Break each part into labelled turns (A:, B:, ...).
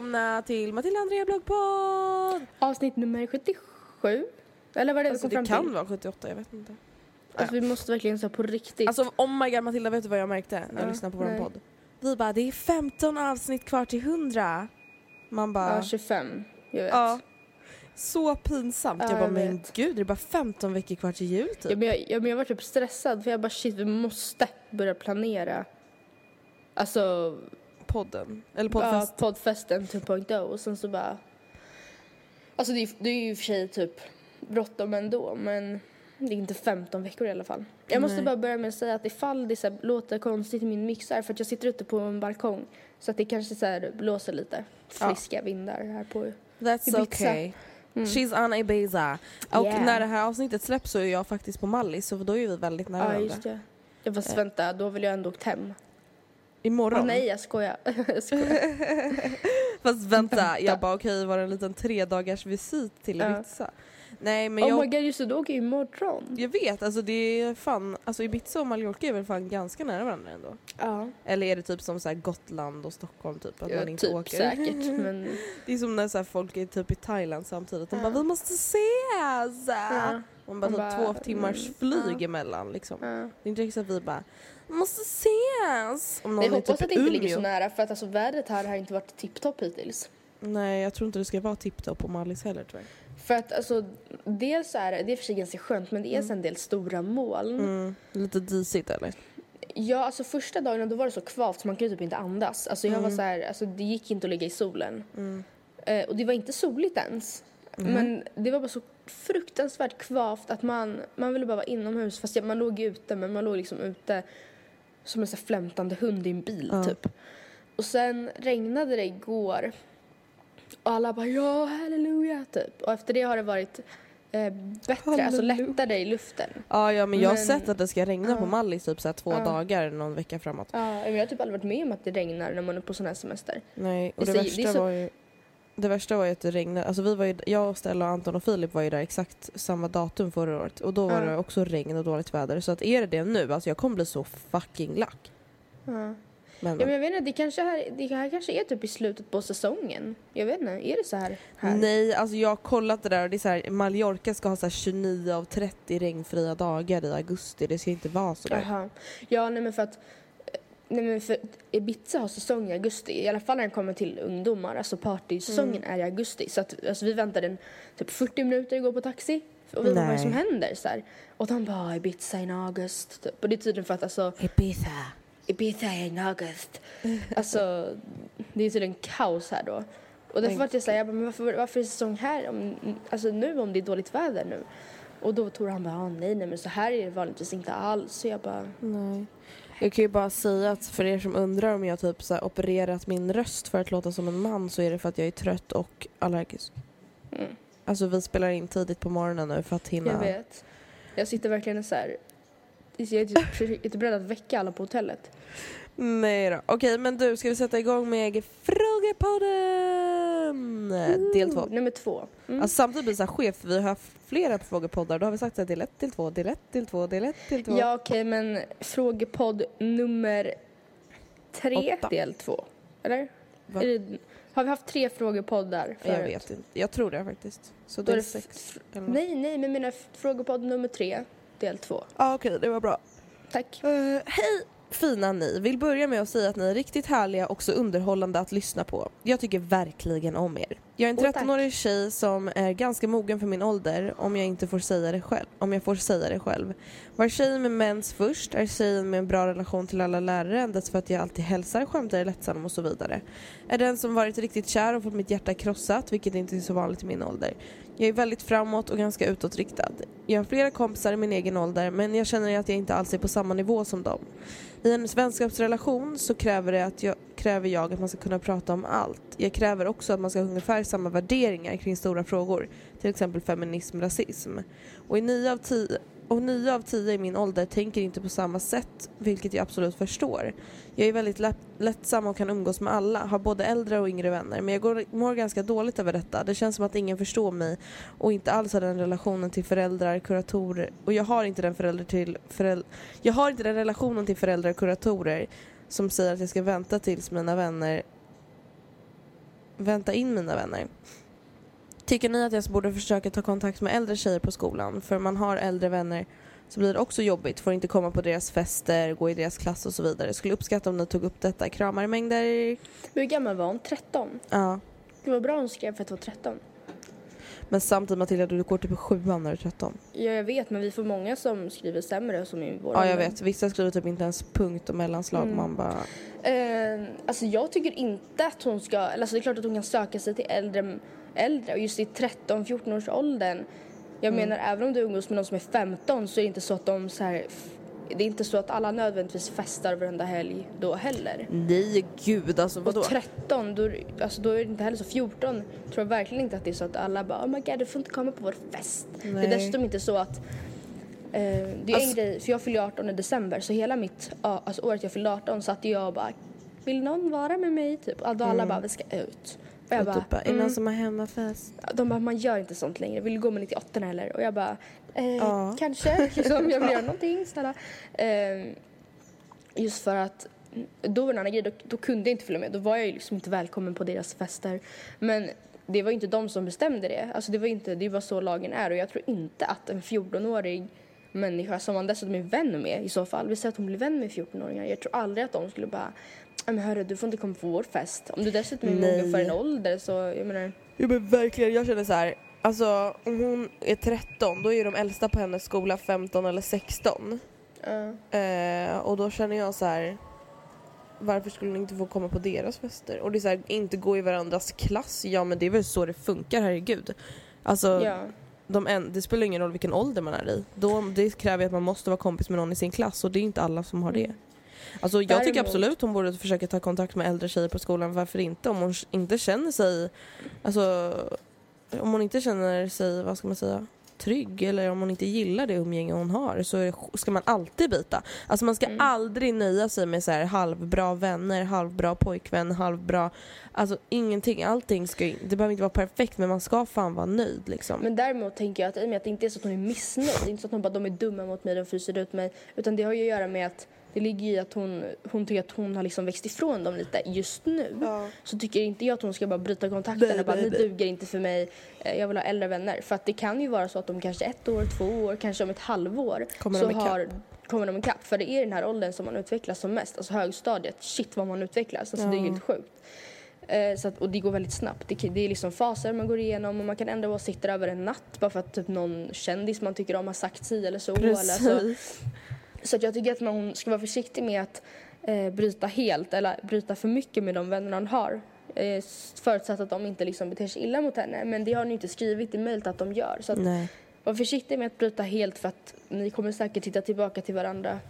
A: välkomna till Matilda Andrea bloggpodd!
B: Avsnitt nummer 77? Eller vad är det
A: Alltså
B: vi kom
A: det
B: fram
A: kan
B: till?
A: vara 78, jag vet inte.
B: Alltså vi måste verkligen säga på riktigt.
A: Alltså oh my god Matilda, vet du vad jag märkte när jag
B: Ja,
A: lyssnade på vår
B: nej.
A: podd? Vi bara, det är 15 avsnitt kvar till 100. Man bara,
B: ja, 25. Jag vet.
A: ja. Så pinsamt.
B: Ja,
A: jag bara,
B: jag
A: men
B: vet.
A: gud det är bara 15 veckor kvar till jul typ.
B: Ja, men jag, ja, men jag var typ stressad för jag bara shit vi måste börja planera. Alltså
A: Podden, eller
B: ja,
A: poddfest.
B: poddfesten 2.0 och sen så bara. Alltså det är, det är ju i och för sig typ bråttom ändå men det är inte 15 veckor i alla fall. Jag måste
A: Nej.
B: bara börja med att säga att ifall det så här, låter konstigt i min mixar för att jag sitter ute på en balkong så att det kanske så här, blåser lite
A: Ja.
B: friska vindar här på
A: That's
B: Ibiza.
A: okay.
B: Mm.
A: She's on Ibiza. Och
B: Yeah.
A: när det här avsnittet släpps så är jag faktiskt på Mallis så då är vi väldigt nära
B: Ja, just det. Ja, fast
A: Eh.
B: vänta, då vill jag ändå åkt hem.
A: Imorgon.
B: Åh nej, jag skojar. jag skojar.
A: Fast vänta,
B: Vänta.
A: jag bara okej var det en liten tre dagars visit till
B: Ja.
A: Ibiza? Nej men
B: oh
A: jag,
B: my god, just det, då åker imorgon.
A: jag vet alltså det är fan, alltså Ibiza och Mallorca är väl fan ganska nära varandra ändå?
B: Ja,
A: Eller är det typ som så Gotland och Stockholm typ? Att
B: ja
A: man inte
B: typ
A: åker?
B: säkert. Men
A: Det är som när så folk är typ i Thailand samtidigt, de
B: Ja.
A: bara vi måste ses!
B: ja,
A: Man bara,
B: Man
A: typ
B: bara,
A: två timmars
B: mm,
A: flyg
B: ja.
A: emellan liksom.
B: ja.
A: Det är inte riktigt så att vi bara måste ses! Om någon
B: Jag
A: är
B: hoppas
A: typ
B: att det inte ligger så nära för att alltså vädret här har inte varit tipptopp hittills.
A: Nej jag tror inte det ska vara tipptopp på Mallis heller tror jag.
B: För att alltså, dels är det, det är för sig ganska skönt men det är en del stora moln.
A: Mm. Lite disigt eller?
B: Ja, alltså första dagen då var det så kvavt så man kunde typ inte andas. Alltså jag var
A: Mm.
B: så här, alltså det gick inte att ligga i solen.
A: Mm.
B: Eh, och det var inte soligt ens.
A: Mhm.
B: Men det var bara så fruktansvärt kvavt att man, man ville bara vara inomhus. Fast ja, man låg ute, men man låg liksom ute som en så flämtande hund i en bil
A: Ja.
B: typ. Och sen regnade det igår. Och alla bara ja, halleluja typ. Och efter det har det varit eh, bättre, alltså
A: Halleluja.
B: lättare i luften.
A: Ja, ja men jag har sett att det ska regna på
B: Ja.
A: Mallis typ så här två
B: Ja.
A: dagar någon vecka framåt.
B: Ja, men jag har typ aldrig varit med om att det regnar när man är på sån här semester.
A: Nej, och
B: Det
A: det,
B: det är
A: värsta
B: så-
A: var ju det värsta var ju att det regnade, alltså vi var ju, jag, och Stella, Anton och Filip var ju där exakt samma datum förra året och då var
B: Ja.
A: det också regn och dåligt väder så att är det det nu, alltså jag kommer bli så fucking lack.
B: Ja.
A: Men,
B: Ja, men jag vet inte, det, kanske här, det här kanske är typ i slutet på säsongen. Jag vet inte, är det så här? här?
A: Nej, alltså jag har kollat det där och det är så här, Mallorca ska ha så här 29 av 30 regnfria dagar i augusti, det ska inte vara så där.
B: Jaha. Ja, nej men för att Nej men för Ibiza har säsong i augusti, i alla fall när det kommer till ungdomar. Alltså partysäsongen
A: Mm.
B: är i augusti. Så att, alltså vi väntade en, typ 40 minuter gå på taxi. Och vi bara, vad är det som händer? Så här. Och de bara, "Ah, Ibiza in august. Typ. Och det är tydligen för att alltså,
A: Ibiza.
B: Ibiza in august. Alltså, det är tydligen kaos här då. Och därför var jag såhär, jag bara, men varför, varför är det säsong här? Om, alltså nu om det är dåligt väder nu. Och då tror han bara, ah, nej nej men så här är det vanligtvis inte alls. Så jag bara,
A: Nej. Jag kan ju bara säga att för er som undrar om jag typ så opererat min röst för att låta som en man så är det för att jag är trött och allergisk.
B: mm,
A: Alltså vi spelar in tidigt på morgonen nu för att hinna.
B: jag vet. Jag sitter verkligen så här. Jag är typ, jag är typ beredd att väcka alla på hotellet.
A: Nej då. Okej men du, ska vi sätta igång med Frågepodden? Del två.
B: Nummer två. Mm.
A: Alltså, samtidigt blir det så här skevt för vi har haft flera frågepoddar. Då har vi sagt att del ett, del två, del ett, del två, del ett, del två.
B: ja okej men frågepodd nummer tre,
A: Åtta.
B: del två. Eller?
A: Va?
B: Har vi haft tre frågepoddar förut?
A: Jag vet inte. Jag tror det faktiskt. Så
B: Då
A: del
B: det
A: sex.
B: Nej, nej, men mina frågepodd nummer tre, del två.
A: Ja okej, det var bra.
B: Tack.
A: Eh, hej fina ni! Vill börja med att säga att ni är riktigt härliga och så underhållande att lyssna på. Jag tycker verkligen om er. Jag är en
B: Åh, tack.
A: 13-årig tjej som är ganska mogen för min ålder om jag inte får säga det själv. Om jag får säga det själv. Var tjejen med mens först, är tjejen med en bra relation till alla lärare endast för att jag alltid hälsar, skämtar, är lättsam och så vidare. Är den som varit riktigt kär och fått mitt hjärta krossat, vilket inte är så vanligt i min ålder. Jag är väldigt framåt och ganska utåtriktad. Jag har flera kompisar i min egen ålder men jag känner att jag inte alls är på samma nivå som dem. I en vänskapsrelation så kräver, det att jag, kräver jag att man ska kunna prata om allt. Jag kräver också att man ska ha ungefär samma värderingar kring stora frågor, till exempel feminism, rasism. Och, i nio av tio, och nio av tio i min ålder tänker inte på samma sätt, vilket jag absolut förstår. Jag är väldigt lätt, lättsam och kan umgås med alla, har både äldre och yngre vänner, men jag går, mår ganska dåligt över detta. Det känns som att ingen förstår mig och inte alls har den relationen till föräldrar, kuratorer och jag har inte den förälder till föräld- jag har inte den relationen till föräldrar och kuratorer som säger att jag ska vänta tills mina vänner vänta in mina vänner. Tycker ni att jag borde försöka ta kontakt med äldre tjejer på skolan? För man har äldre vänner så blir det också jobbigt, får inte komma på deras fester, gå i deras klass och så vidare. Skulle uppskatta om ni tog upp detta. Kramar i mängder.
B: Hur gammal var hon? 13?
A: Ja.
B: Det var bra hon skrev för att vara 13.
A: Men samtidigt Matilda, du går typ i sjuan när du är 13.
B: Ja, jag vet, men vi får många som skriver sämre som i vår
A: Ja, jag vet. Vissa skriver typ inte ens punkt och mellanslag.
B: Mm.
A: Man bara...
B: Eh, alltså jag tycker inte att hon ska, alltså det är klart att hon kan söka sig till äldre, äldre och just i 13-14 års åldern. Jag
A: Mm.
B: menar även om du umgås med någon som är 15 så är det inte så att de så här, det är inte så att alla nödvändigtvis festar varenda helg då heller.
A: Nej, gud alltså vadå?
B: Och 13, då, är- alltså, då är det inte heller så. 14 tror jag verkligen inte att det är så att alla bara oh my god du får inte komma på vår fest. Det
A: Nej.
B: är dessutom inte så att eh, det är
A: Alltså-
B: en grej, för jag fyller 18 i december så hela mitt, alltså året jag fyllde 18 satt jag och bara vill någon vara med mig typ? Då alla bara vi ska ut. Och jag bara,
A: typ bara, är det någon
B: mm.
A: som har hemmafest?
B: De bara man gör inte sånt längre, vill du gå med 98 eller? Och jag bara eh,
A: Ja.
B: kanske, liksom, jag vill göra någonting snälla. Eh, just för att då var det en annan grej, då, då kunde jag inte följa med. Då var jag ju liksom inte välkommen på deras fester. Men det var inte de som bestämde det. Alltså det var inte, det var så lagen är och jag tror inte att en 14-årig människa som man dessutom är vän med i så fall, vi säger att hon blir vän med 14-åringar, jag tror aldrig att de skulle bara "Ja, men hörru, du får inte komma på vår fest. Om du dessutom är mogen
A: Nej.
B: för en ålder så, jag menar,
A: Ja men verkligen, jag känner så här. Alltså om hon är 13 då är de äldsta på hennes skola 15 eller 16.
B: ja.
A: Eh, och då känner jag så här. Varför skulle hon inte få komma på deras fester? Och det är så här, inte gå i varandras klass. Ja men det är väl så det funkar, herregud. Alltså
B: ja.
A: de en, det spelar ingen roll vilken ålder man är i. Då, det kräver att man måste vara kompis med någon i sin klass och det är inte alla som har det. Alltså jag tycker
B: Däremot-
A: absolut hon borde försöka ta kontakt med äldre tjejer på skolan. Varför inte? Om hon inte känner sig, alltså om hon inte känner sig, vad ska man säga, trygg eller om hon inte gillar det umgänge hon har så ska man alltid byta. Alltså man ska
B: Mm.
A: aldrig nöja sig med så här halvbra vänner, halvbra pojkvän, halvbra, alltså ingenting. Allting ska, det behöver inte vara perfekt men man ska fan vara nöjd liksom.
B: Men däremot tänker jag att i och med att det inte är så att hon är missnöjd, det är inte så att hon bara de är dumma mot mig, de fryser ut mig, utan det har ju att göra med att det ligger i att hon, hon tycker att hon har liksom växt ifrån dem lite just nu.
A: Ja.
B: Så tycker inte jag att hon ska bara bryta kontakten
A: Nej,
B: och bara
A: nej,
B: ni
A: nej.
B: duger inte för mig, eh, jag vill ha äldre vänner. För att det kan ju vara så att de kanske ett år, två år, kanske om ett halvår
A: Kommer
B: så
A: de
B: har kommer de ikapp. För det är i den här åldern som man utvecklas som mest. Alltså högstadiet, shit vad man utvecklas. Alltså det är
A: Ja.
B: helt sjukt. Eh, så att, och det går väldigt snabbt. Det, det är liksom faser man går igenom och man kan ändra åsikter över en natt bara för att typ någon kändis man tycker om har sagt si eller så. Eller så. Så jag tycker att man ska vara försiktig med att eh, bryta helt eller bryta för mycket med de vänner man har. Eh, förutsatt att de inte liksom beter sig illa mot henne. Men det har ni inte skrivit i mejlet att de gör. Så att var försiktig med att bryta helt för att ni kommer säkert titta tillbaka till varandra.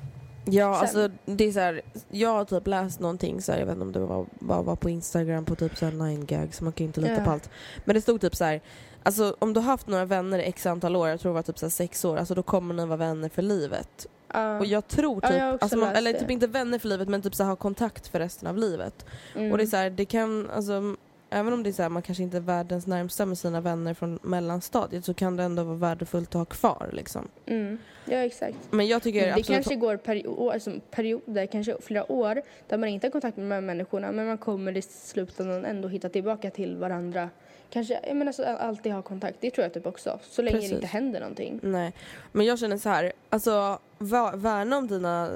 A: Ja,
B: Sen.
A: alltså det är så här, jag har typ läst någonting så här, jag vet inte om det var, var, var på Instagram på typ så här 9gag så man kan ju inte lita
B: Ja.
A: på allt. Men det stod typ så här, alltså om du har haft några vänner i x antal år, jag tror det var typ så sex år, alltså då kommer ni vara vänner för livet.
B: Ja.
A: Och jag tror
B: Ja,
A: typ,
B: jag har också
A: alltså man, eller typ inte vänner för livet men typ så här, ha kontakt för resten av livet.
B: Mm.
A: Och det är så här, det kan, alltså även om det är så här, man kanske inte är världens närmsta med sina vänner från mellanstadiet så kan det ändå vara värdefullt att ha kvar liksom.
B: mm. Ja, exakt.
A: Men jag tycker
B: Det
A: absolut
B: kanske går peri- alltså, perioder, kanske flera år, där man inte har kontakt med de här människorna men man kommer i slutändan ändå hitta tillbaka till varandra. Kanske, jag menar så alltid ha kontakt, det tror jag typ också. Så länge
A: Precis.
B: det inte händer någonting.
A: Nej, men jag känner så här, alltså värna om dina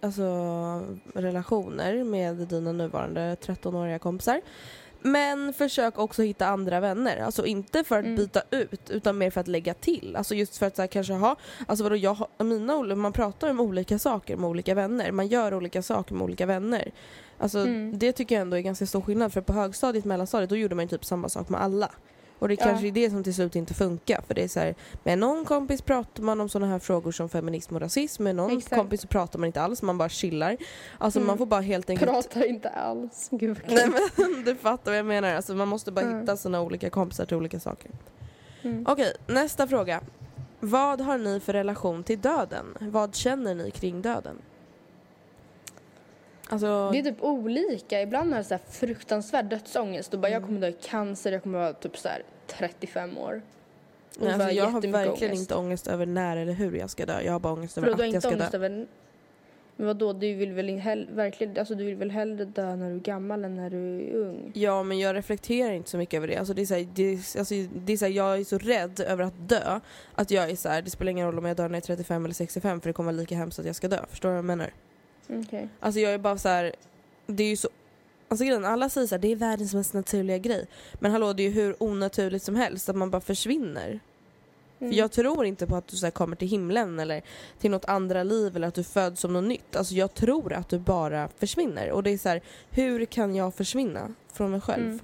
A: alltså, relationer med dina nuvarande 13-åriga kompisar. Men försök också hitta andra vänner. Alltså inte för att
B: Mm.
A: byta ut utan mer för att lägga till. Alltså just för att så här, kanske ha, alltså vadå, jag har, mina, man pratar om olika saker med olika vänner. Man gör olika saker med olika vänner. Alltså
B: Mm.
A: det tycker jag ändå är ganska stor skillnad för på högstadiet, mellanstadiet, då gjorde man ju typ samma sak med alla. Och det
B: Ja.
A: kanske är det som till slut inte funkar för det är så här, med någon kompis pratar man om sådana här frågor som feminism och rasism, med någon
B: Exakt.
A: kompis så pratar man inte alls, man bara chillar. Alltså
B: Mm.
A: man får bara helt enkelt
B: Pratar inte alls. Gud vad
A: Nej men du fattar vad jag menar, alltså, man måste bara
B: Mm.
A: hitta sina olika kompisar till olika saker.
B: Mm.
A: Okej, nästa fråga. Vad har ni för relation till döden? Vad känner ni kring döden? Alltså,
B: Det är typ olika. Ibland har jag så här fruktansvärd dödsångest och bara jag kommer dö i cancer, jag kommer vara typ så här 35 år. Och
A: nej,
B: så
A: alltså, jag har verkligen
B: ångest.
A: inte ångest över när eller hur jag ska dö. Jag har bara ångest över
B: För
A: att jag
B: inte
A: ska
B: ångest
A: dö.
B: över... Men vadå, du vill väl hell... verkligen, alltså du vill väl hellre dö när du är gammal än när du är ung?
A: Ja men jag reflekterar inte så mycket över det. Alltså, det är så här, det är, alltså, det är så här, jag är så rädd över att dö att jag är så här, det spelar ingen roll om jag dör när jag är 35 eller 65 för det kommer vara lika hemskt att jag ska dö. Förstår du vad jag menar?
B: Okej.
A: Alltså jag är bara så här. det är ju så Alltså grejen, alla säger här, det är världens mest naturliga grej. Men hallå det är ju hur onaturligt som helst att man bara försvinner.
B: Mm.
A: För jag tror inte på att du så kommer till himlen eller till något andra liv eller att du föds som något nytt. Alltså jag tror att du bara försvinner. Och det är så här, hur kan jag försvinna från mig själv?
B: Mm.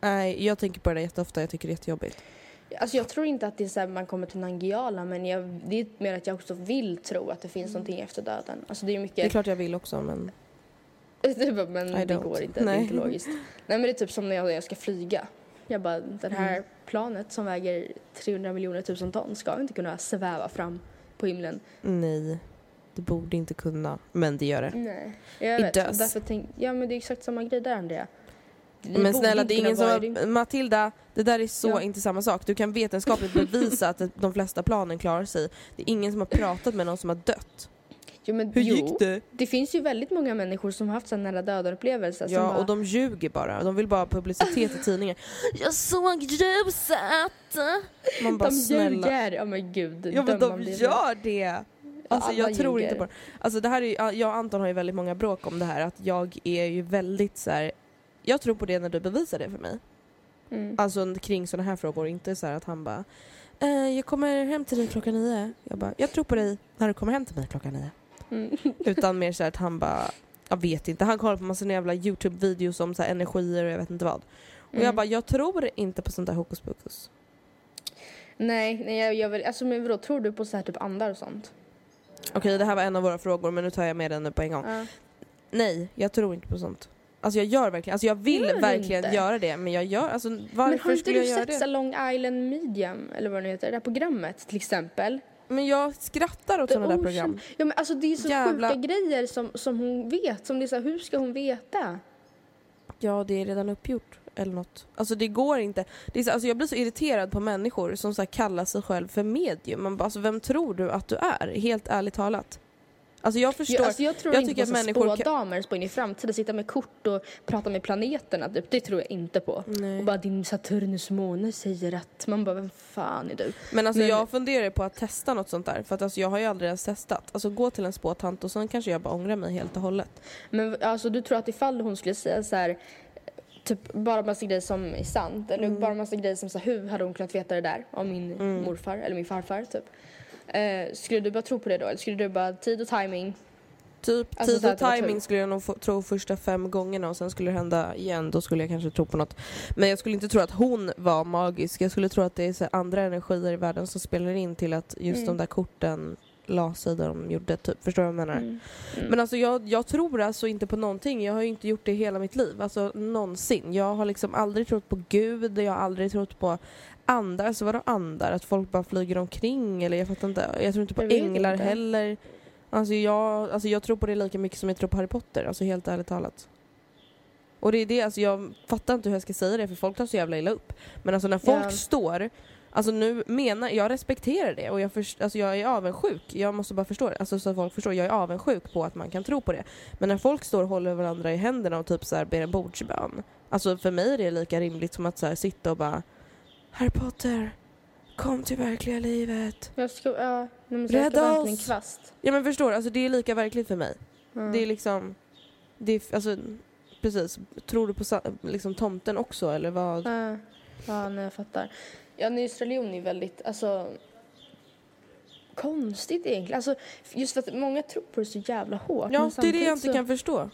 A: Nej, jag tänker på det jätteofta, jag tycker det är jättejobbigt.
B: Alltså jag tror inte att det är så man kommer till Nangijala men jag, det är mer att jag också vill tro att det finns någonting efter döden. Alltså det är mycket...
A: Det är klart jag vill också men
B: Det bara, men
A: I
B: det
A: don't.
B: går inte, det är
A: Nej.
B: inte logiskt. Nej men det är typ som när jag, när jag ska flyga. Jag bara, det här
A: Mm.
B: planet som väger 300 miljoner tusen ton ska inte kunna sväva fram på himlen.
A: nej. Det borde inte kunna, men det gör det.
B: Nej. Jag
A: It
B: vet,
A: does.
B: därför tänk, ja men det är exakt samma grej där Andrea. Vi
A: Men snälla, det är ingen som har... Matilda, det där är så
B: Ja.
A: inte samma sak. Du kan vetenskapligt bevisa att de flesta planen klarar sig. Det är ingen som har pratat med någon som har dött.
B: Jo, men,
A: Hur
B: jo,
A: gick det?
B: Det finns ju väldigt många människor som har haft sådana nära döden-upplevelser. som
A: Ja,
B: bara,
A: och de ljuger bara. De vill bara ha publicitet i tidningen. Jag såg ljuset! Man bara
B: de
A: snälla.
B: ljuger! Ja men gud.
A: Ja men de gör det! Alltså jag tror
B: ljuger.
A: inte på det. Alltså det här är ju, jag och Anton har ju väldigt många bråk om det här. Att jag är ju väldigt så här. Jag tror på det när du bevisar det för mig.
B: Mm.
A: Alltså kring sådana här frågor, inte så här att han bara eh, Jag kommer hem till dig klockan nio. Jag bara, jag tror på dig när du kommer hem till mig klockan nio.
B: Mm.
A: Utan mer så att han bara, jag vet inte. Han kollar på massa jävla Youtube-videos om så här energier och jag vet inte vad. Och jag
B: Mm.
A: bara, jag tror inte på sånt där hokus pokus.
B: Nej, nej jag, jag vill, alltså men vadå, tror du på så här typ andar och sånt?
A: Okej, det här var en av våra frågor men nu tar jag med den nu på en gång.
B: Ja.
A: Nej, jag tror inte på sånt. Alltså jag gör verkligen, alltså jag vill
B: Gör du
A: verkligen
B: inte?
A: göra det men jag gör, alltså
B: Men
A: varför
B: har inte
A: skulle
B: du
A: jag göra
B: sett
A: det?
B: Salong Island Medium, eller vad det heter, det här programmet till exempel?
A: Men jag skrattar åt sådana där
B: Ocean-
A: program.
B: Ja men alltså det är så
A: Jävla-
B: sjuka grejer som, som hon vet, som det är så här, hur ska hon veta?
A: Ja, det är redan uppgjort. Eller något. Alltså det går inte. Det är så, alltså jag blir så irriterad på människor som så kallar sig själv för medium. Man bara, alltså, vem tror du att du är? Helt ärligt talat. Alltså jag förstår.
B: Jag, alltså jag tror
A: jag
B: inte
A: tycker
B: på
A: att människor
B: spådamer, spå in i framtiden, sitta med kort och prata med planeterna. Typ. Det tror jag inte på.
A: Nej.
B: Och bara din Saturnus måne säger att... Man bara, vem fan är du?
A: Men alltså
B: Men-
A: jag funderar på att testa något sånt där. För att alltså jag har ju aldrig ens testat. Alltså gå till en spåtant och sen kanske jag bara ångrar mig helt och hållet.
B: Men alltså du tror att ifall hon skulle säga så här typ bara massa grejer som är sant eller
A: Mm.
B: bara massa grejer som så här, hur hade hon kunnat veta det där om min morfar eller min farfar typ. Eh, skulle du bara tro på det då eller skulle du bara tid och timing?
A: Typ
B: Alltså
A: tid och timing skulle jag nog tro första fem gångerna och sen skulle det hända igen. Då skulle jag kanske tro på något. Men jag skulle inte tro att hon var magisk. Jag skulle tro att det är så andra energier i världen som spelar in till att just
B: Mm.
A: de där korten la sig där de gjorde. Typ. Förstår du vad jag menar?
B: Mm. Mm.
A: Men alltså jag, jag tror alltså inte på någonting. Jag har ju inte gjort det hela mitt liv. Alltså någonsin. Jag har liksom aldrig trott på Gud. Jag har aldrig trott på andar. Alltså vadå andar? Att folk bara flyger omkring eller jag fattar inte. Jag tror inte på
B: Jag
A: änglar
B: inte.
A: heller. Alltså jag, alltså jag tror på det lika mycket som jag tror på Harry Potter. Alltså helt ärligt talat. Och det är det, alltså jag fattar inte hur jag ska säga det för folk tar så jävla illa upp. Men alltså när folk
B: Ja.
A: står Alltså nu menar, jag respekterar det och jag, först, alltså jag är avundsjuk. Jag måste bara förstå det. Alltså så att folk förstår, jag är avundsjuk på att man kan tro på det. Men när folk står och håller varandra i händerna och typ så här ber en bordsbön. Alltså för mig är det lika rimligt som att så här sitta och bara Harry Potter, kom till verkliga livet.
B: Jag ska, ja, men jag ska
A: Rädda oss!
B: kvast.
A: Ja men förstår alltså det är lika verkligt för mig.
B: Ja.
A: Det är liksom, det är, alltså precis. Tror du på sa- liksom tomten också eller vad?
B: Ja, ja nej, jag fattar. Ja, nyss religion är väldigt, alltså konstigt egentligen. Alltså, just för att många tror på det så jävla hårt.
A: Ja, det är det jag
B: samtidigt
A: inte
B: så-
A: kan förstå.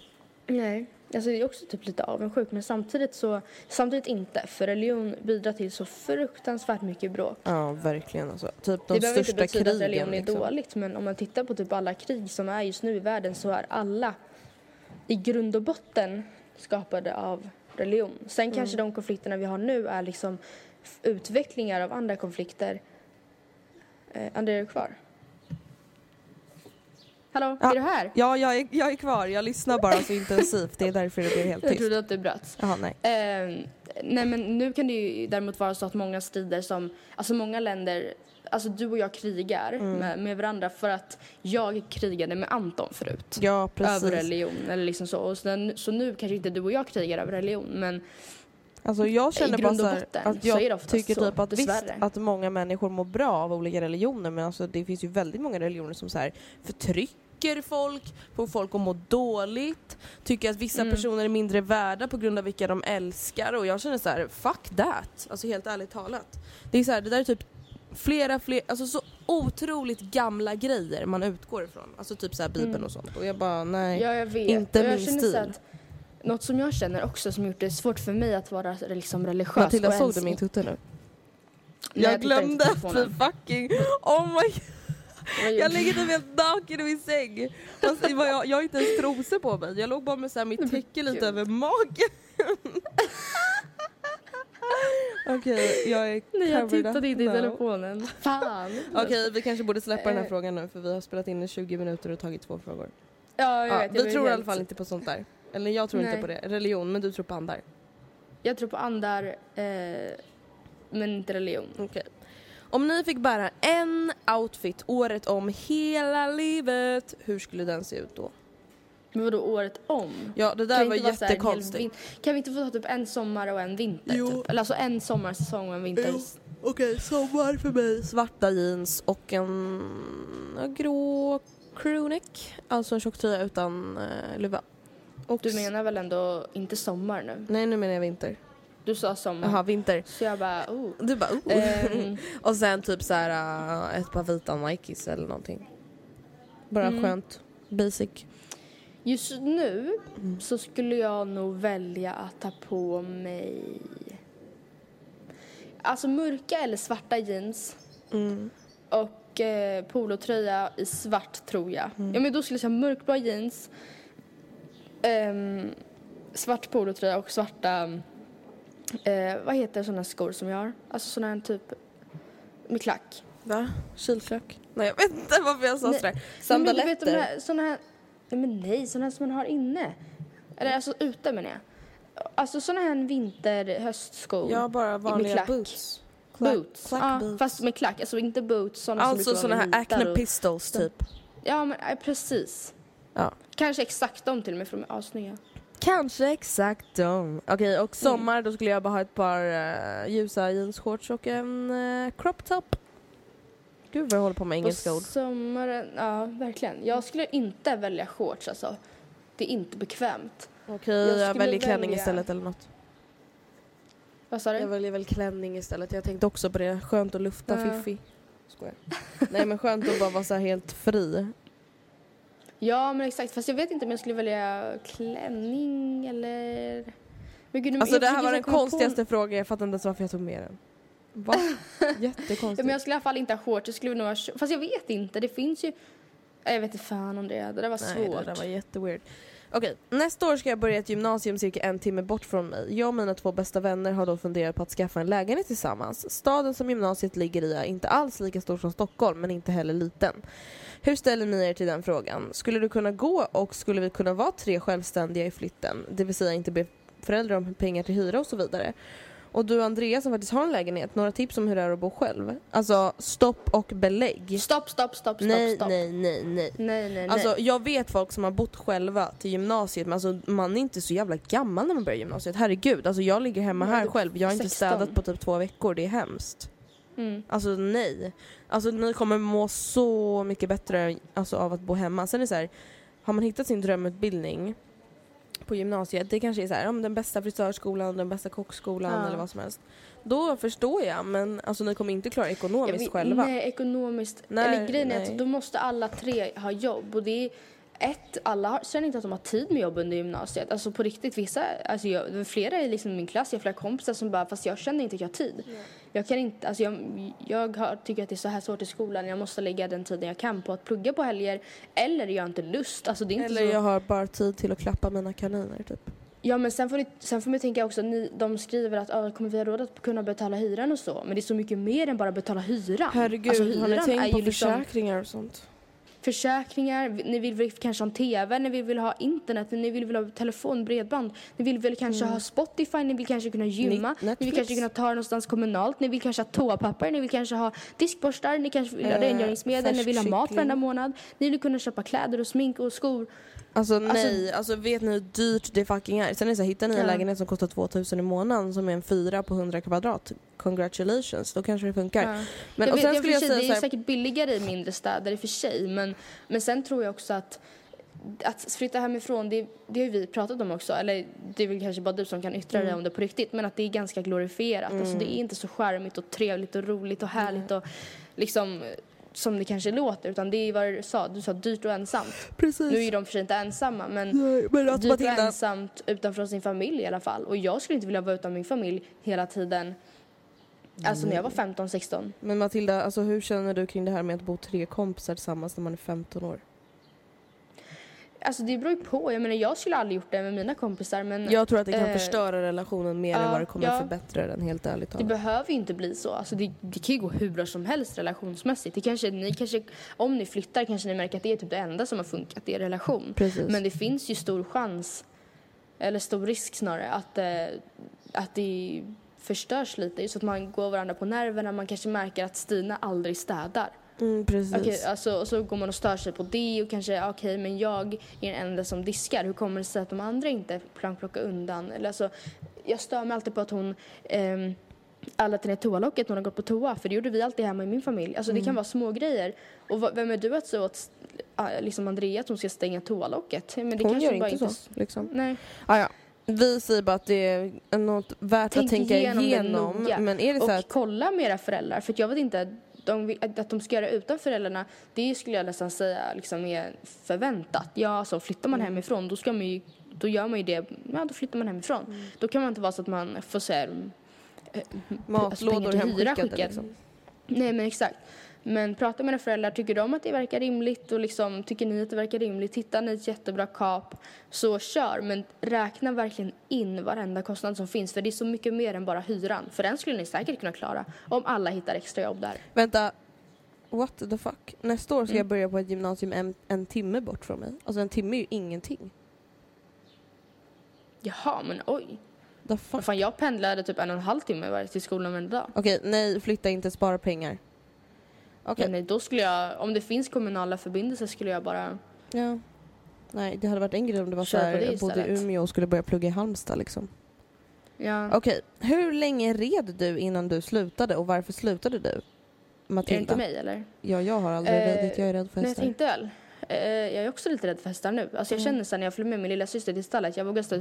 B: Nej, alltså jag är också typ lite avundsjuk men samtidigt så, samtidigt inte. För religion bidrar till så fruktansvärt mycket bråk.
A: Ja, verkligen alltså. Typ de
B: det behöver inte
A: största
B: betyda
A: krigen.
B: att religion är
A: liksom.
B: dåligt men om man tittar på typ alla krig som är just nu i världen så är alla i grund och botten skapade av religion. Sen
A: Mm.
B: kanske de konflikterna vi har nu är liksom utvecklingar av andra konflikter. Eh, André, är du kvar? Hallå,
A: Ja.
B: är du här?
A: Ja, jag är, jag är kvar. Jag lyssnar bara så intensivt. Det är därför det blir helt
B: Jag
A: tyst.
B: trodde att du bröts.
A: Jaha, nej.
B: Eh, nej men nu kan det ju däremot vara så att många strider som, alltså många länder, alltså du och jag krigar
A: Mm.
B: med, med varandra för att jag krigade med Anton förut.
A: Ja, precis.
B: Över religion eller liksom så. Och sen, så nu kanske inte du och jag krigar över religion men
A: Alltså jag känner bara så här, att jag tycker
B: så,
A: typ att visst
B: dessvärre.
A: att många människor mår bra av olika religioner men alltså det finns ju väldigt många religioner som så här förtrycker folk, får folk att må dåligt, tycker att vissa
B: Mm.
A: personer är mindre värda på grund av vilka de älskar och jag känner så här: fuck that. Alltså helt ärligt talat. Det är så här, det där är typ flera, fler, alltså så otroligt gamla grejer man utgår ifrån. Alltså typ så här bibeln
B: Mm.
A: och sånt och jag bara nej.
B: ja jag vet.
A: Inte
B: och jag
A: min stil.
B: att något som jag känner också som gjort det svårt för mig att vara liksom religiös
A: Matilda såg du min tutte nu? Jag
B: inte
A: glömde vi fucking, oh my
B: gjorde
A: Jag ligger typ helt naken i min säng. Var jag, jag har inte ens trosor på mig. Jag låg bara med så här mitt täcke lite över magen. Okej, jag är
B: Nej jag tittade inte i telefonen. Fan.
A: Okej, vi kanske borde släppa den här
B: Eh.
A: frågan nu för vi har spelat in i 20 minuter och tagit två frågor.
B: Ja, jag
A: Ja,
B: vet. jag
A: vi
B: blir
A: tror i alla fall inte på sånt där. Eller jag tror inte
B: Nej.
A: på det. Religion, men du tror på andar.
B: Jag tror på andar, eh, men inte religion.
A: Okej. Om ni fick bära en outfit året om hela livet, hur skulle den se ut då?
B: Men vadå året om?
A: Ja, det där
B: Kan
A: var jättekonstigt.
B: Kan vi inte få ta typ en sommar och en vinter?
A: Jo.
B: Typ? Eller alltså en sommarsäsong och en vinter.
A: Jo. Okej, sommar för mig. Svarta jeans och en grå crewneck. Alltså en tjock tröja utan uh, luva. Och
B: Du menar väl ändå inte sommar nu?
A: Nej, nu menar jag vinter.
B: Du sa sommar.
A: Jaha, vinter.
B: Så jag bara, oh.
A: Du bara oh.
B: Ehm,
A: Och sen typ så här uh, ett par vita Nikes eller någonting. Bara
B: Mm.
A: skönt. Basic.
B: just nu
A: Mm.
B: så skulle jag nog välja att ta på mig Alltså mörka eller svarta jeans
A: Mm.
B: och eh, polotröja i svart tror jag.
A: Mm.
B: Ja men då skulle jag säga mörkblå jeans, ehm, svart polotröja och svarta, eh, vad heter sådana skor som jag har? Alltså sådana här typ med klack.
A: Va? Kilklack? Nej jag vet inte varför jag sa
B: Nej.
A: sådär.
B: Nej, men
A: Sandaletter?
B: du vet de här, sådana här, nej men nej, sådana här som man har inne. Eller alltså ute menar jag. Alltså sådana här vinter, höstskor.
A: Ja, bara vanliga
B: klack.
A: boots.
B: boots.
A: Klack
B: ja,
A: boots.
B: fast med klack, alltså inte boots sådana
A: Alltså
B: som brukar
A: här Acne
B: och-
A: Pistols typ.
B: Ja, men precis.
A: Ja.
B: Kanske exakt de till och med för de är assnygga.
A: Kanske exakt de. Okej, och sommar då skulle jag bara ha ett par uh, ljusa jeansshorts och en uh, crop top. Gud vad jag håller på med engelska ord.
B: sommaren, ja verkligen. Jag skulle inte välja shorts alltså. Det är inte bekvämt.
A: Okej,
B: jag
A: jag,
B: skulle
A: väljer klänning
B: välja-
A: istället eller något.
B: Vad sa du?
A: Jag väljer väl klänning istället. Jag tänkte också på det. Skönt att lufta
B: Ja.
A: fiffi. Skojar. Nej men skönt att bara vara så här helt fri.
B: Ja men exakt, fast jag vet inte om jag skulle välja klänning eller... Men gud,
A: Alltså det här var den
B: komma på-
A: konstigaste frågan. Jag fattar inte ens varför jag tog med den. Va?
B: Ja,
A: Jättekonstigt.
B: men jag skulle i alla fall inte ha shorts, jag skulle nog ha... Fast jag vet inte, det finns ju... Jag vet inte fan om det, det där var
A: Nej,
B: svårt.
A: det där var jätteweird. Okej, nästa år ska jag börja ett gymnasium cirka en timme bort från mig. Jag och mina två bästa vänner har då funderat på att skaffa en lägenhet tillsammans. Staden som gymnasiet ligger i är inte alls lika stor som Stockholm, men inte heller liten. Hur ställer ni er till den frågan? Skulle du kunna gå och skulle vi kunna vara tre självständiga i flytten? Det vill säga inte be föräldrar om pengar till hyra och så vidare. Och du Andreas som faktiskt har en lägenhet, några tips om hur det är att bo själv? Alltså stopp och belägg.
B: Stopp, stopp, stopp, stopp,
A: nej,
B: stopp.
A: nej, nej, nej.
B: nej, nej, nej.
A: Alltså jag vet folk som har bott själva till gymnasiet men alltså man är inte så jävla gammal när man börjar gymnasiet. Herregud, alltså jag ligger hemma här själv. Jag har inte
B: 16.
A: städat på typ två veckor, det är hemskt.
B: mm.
A: Alltså nej. Alltså ni kommer må så mycket bättre alltså, av att bo hemma. Sen är det så här, har man hittat sin drömutbildning på gymnasiet, det kanske är så här, om den bästa frisörskolan, den bästa kockskolan
B: Ja.
A: eller vad som helst. Då förstår jag, men alltså ni kommer inte klara ekonomiskt
B: vet-
A: själva.
B: Nej, ekonomiskt.
A: Nej,
B: Eller grejen är
A: nej.
B: att då måste alla tre ha jobb och det är ett, alla känner inte att de har tid med jobb under gymnasiet. Alltså på riktigt, vissa, alltså jag, flera i liksom min klass, jag har flera kompisar som bara, fast jag känner inte att jag har tid. Jag kan inte, alltså jag, jag har, tycker att det är så här svårt i skolan, jag måste lägga den tiden jag kan på att plugga på helger. Eller jag har inte lust, alltså det är inte
A: Eller
B: så.
A: jag har bara tid till att klappa mina kaniner typ.
B: Ja men sen får, ni, sen får man tänka också, ni, de skriver att ah, kommer vi ha råd att kunna betala hyran och så. Men det är så mycket mer än bara betala hyran.
A: Herregud,
B: Alltså,
A: har ni
B: hyran
A: tänkt på
B: liksom-
A: försäkringar och sånt?
B: Försäkringar, ni vill väl kanske ha en TV, ni vill väl ha internet, ni vill väl ha telefon, bredband, ni vill väl kanske ha Spotify, ni vill kanske kunna gymma,
A: Net-
B: ni vill
A: Netflix.
B: kanske kunna ta det någonstans kommunalt, ni vill kanske ha toapapper, ni vill kanske ha diskborstar, ni kanske vill ha
A: Eh,
B: rengöringsmedel, ni vill ha mat varenda månad, ni vill kunna köpa kläder och smink och skor.
A: Alltså nej, alltså vet ni hur dyrt det fucking är? Sen är det så här, hittar ni en
B: Ja.
A: lägenhet som kostar 2000 i månaden som är en fyra på 100 kvadrat, congratulations, då kanske det funkar.
B: Ja.
A: Men,
B: jag
A: och
B: vet,
A: sen
B: jag
A: skulle jag
B: för sig,
A: säga
B: det är
A: här,
B: säkert billigare i mindre städer i och för sig men, men sen tror jag också att att flytta hemifrån, det, det har vi pratat om också, eller det är väl kanske bara du som kan yttra dig
A: Mm.
B: om det på riktigt, men att det är ganska glorifierat. Alltså det är inte så charmigt och trevligt och roligt och härligt och liksom som det kanske låter, utan det är vad du sa, du sa dyrt och ensamt.
A: precis.
B: Nu är de för sig inte ensamma, men
A: Nej, men
B: dyrt och ensamt utanför sin familj i alla fall. Och jag skulle inte vilja vara utan min familj hela tiden. Alltså när jag var 15-16.
A: men Matilda, alltså hur känner du kring det här med att bo tre kompisar tillsammans när man är 15 år?
B: Alltså det beror ju på. Jag menar jag skulle aldrig gjort det med mina kompisar men
A: Jag tror att det kan
B: eh,
A: förstöra relationen mer än vad det kommer
B: ja.
A: förbättra den, helt ärligt
B: det
A: talat.
B: behöver ju inte bli så. Alltså det, det kan ju gå hur bra som helst relationsmässigt. Det kanske, ni kanske, om ni flyttar kanske ni märker att det är typ det enda som har funkat i er relation.
A: Precis.
B: Men det finns ju stor chans, eller stor risk snarare, att, eh, att det förstörs lite. Just att man går varandra på nerverna. Man kanske märker att Stina aldrig städar.
A: Mm, precis.
B: Okej, alltså, och så går man och stör sig på det och kanske, okej, men jag är den enda som diskar. Hur kommer det sig att de andra inte kan plocka undan? Eller alltså, jag stör mig alltid på att hon ehm, alla till ner toalocket när hon har gått på toa, för det gjorde vi alltid hemma i min familj. Alltså det kan vara små grejer. Och vad- vem är du att säga åt ah, liksom Andrea att hon ska stänga toalocket? Men det
A: Hon
B: kanske
A: gör
B: bara
A: inte så.
B: s-
A: Liksom.
B: Nej.
A: Ah, ja. Vi säger bara att det är något värt
B: Tänk
A: att tänka
B: igenom
A: igenom. Men är det så
B: Och
A: att
B: kolla med era föräldrar, för jag vet inte, de, att de ska göra utan föräldrarna, det skulle jag nästan säga liksom är förväntat. Ja, alltså flyttar man hemifrån, då ska man ju, då gör man ju det, ja då flyttar man hemifrån. Då kan man inte vara så att man får så här, eh, alltså
A: matlådor
B: hyra
A: hemskickade
B: skickad.
A: liksom.
B: Nej men exakt. Men prata med era föräldrar, tycker de att det verkar rimligt och liksom, tycker ni att det verkar rimligt, hittar ni ett jättebra kap, så kör. Men räkna verkligen in varenda kostnad som finns, för det är så mycket mer än bara hyran. För den skulle ni säkert kunna klara om alla hittar extra jobb där.
A: Vänta, what the fuck? Nästa år ska
B: Mm.
A: jag börja på ett gymnasium en, en timme bort från mig. Alltså en timme är ju ingenting.
B: Jaha, men oj.
A: The fuck?
B: Fan, jag pendlade typ en och en halv timme varje till skolan varje dag.
A: Okej, nej flytta inte, spara pengar. Okej.
B: Men då skulle jag, om det finns kommunala förbindelser skulle jag bara,
A: Ja. Nej, det hade varit en grej om det var så här, jag bodde i. Umeå och skulle börja plugga i Halmstad liksom.
B: ja.
A: Okej, hur länge red du innan du slutade och varför slutade du?
B: Är det
A: Matilda?
B: inte mig eller?
A: Ja, jag har aldrig
B: Eh,
A: ridit, jag är rädd för
B: Nej, jag
A: hästar.
B: tänkte väl. Eh, jag är också lite rädd för hästar nu. Alltså jag
A: Mm.
B: känner sen när jag följer med min lilla syster till stallet, jag vågar stå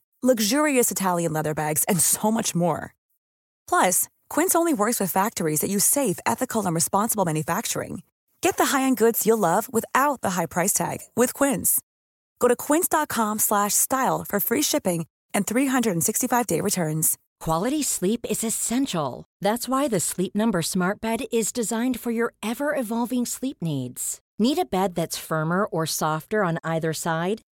C: luxurious Italian leather bags, and so much more. Plus, Quince only works with factories that use safe, ethical, and responsible manufacturing. Get the high-end goods you'll love without the high price tag with Quince. Go to quince.com slash style for free shipping and 365-day returns.
D: Quality sleep is essential. That's why the Sleep Number Smart Bed is designed for your ever evolving sleep needs. Need a bed that's firmer or softer on either side?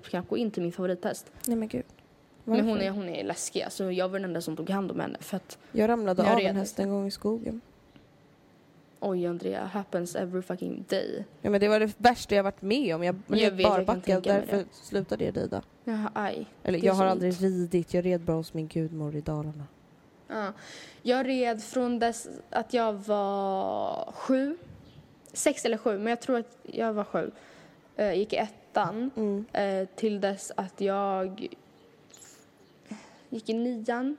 B: knappt gå in till min favorithäst.
A: Nej men gud.
B: Men hon
A: Varför?
B: är, hon är läskig. Alltså jag var den enda som tog hand om henne. För att,
A: Jag ramlade
B: Jag
A: av en häst en gång i skogen.
B: oj Andrea, happens every fucking day.
A: Ja, men det var det värsta jag varit med om. Jag
B: Jag
A: blev
B: jag
A: barbackad,
B: mig
A: därför
B: det.
A: slutade jag rida.
B: Jaha, aj.
A: Eller jag har aldrig
B: ont.
A: ridit, jag red bara hos min gudmor i Dalarna.
B: Ja. Jag red från dess att jag var sju. Sex eller sju, men jag tror att jag var sju. Eh, gick i ettan.
A: Mm.
B: Eh, till dess att jag gick i nian.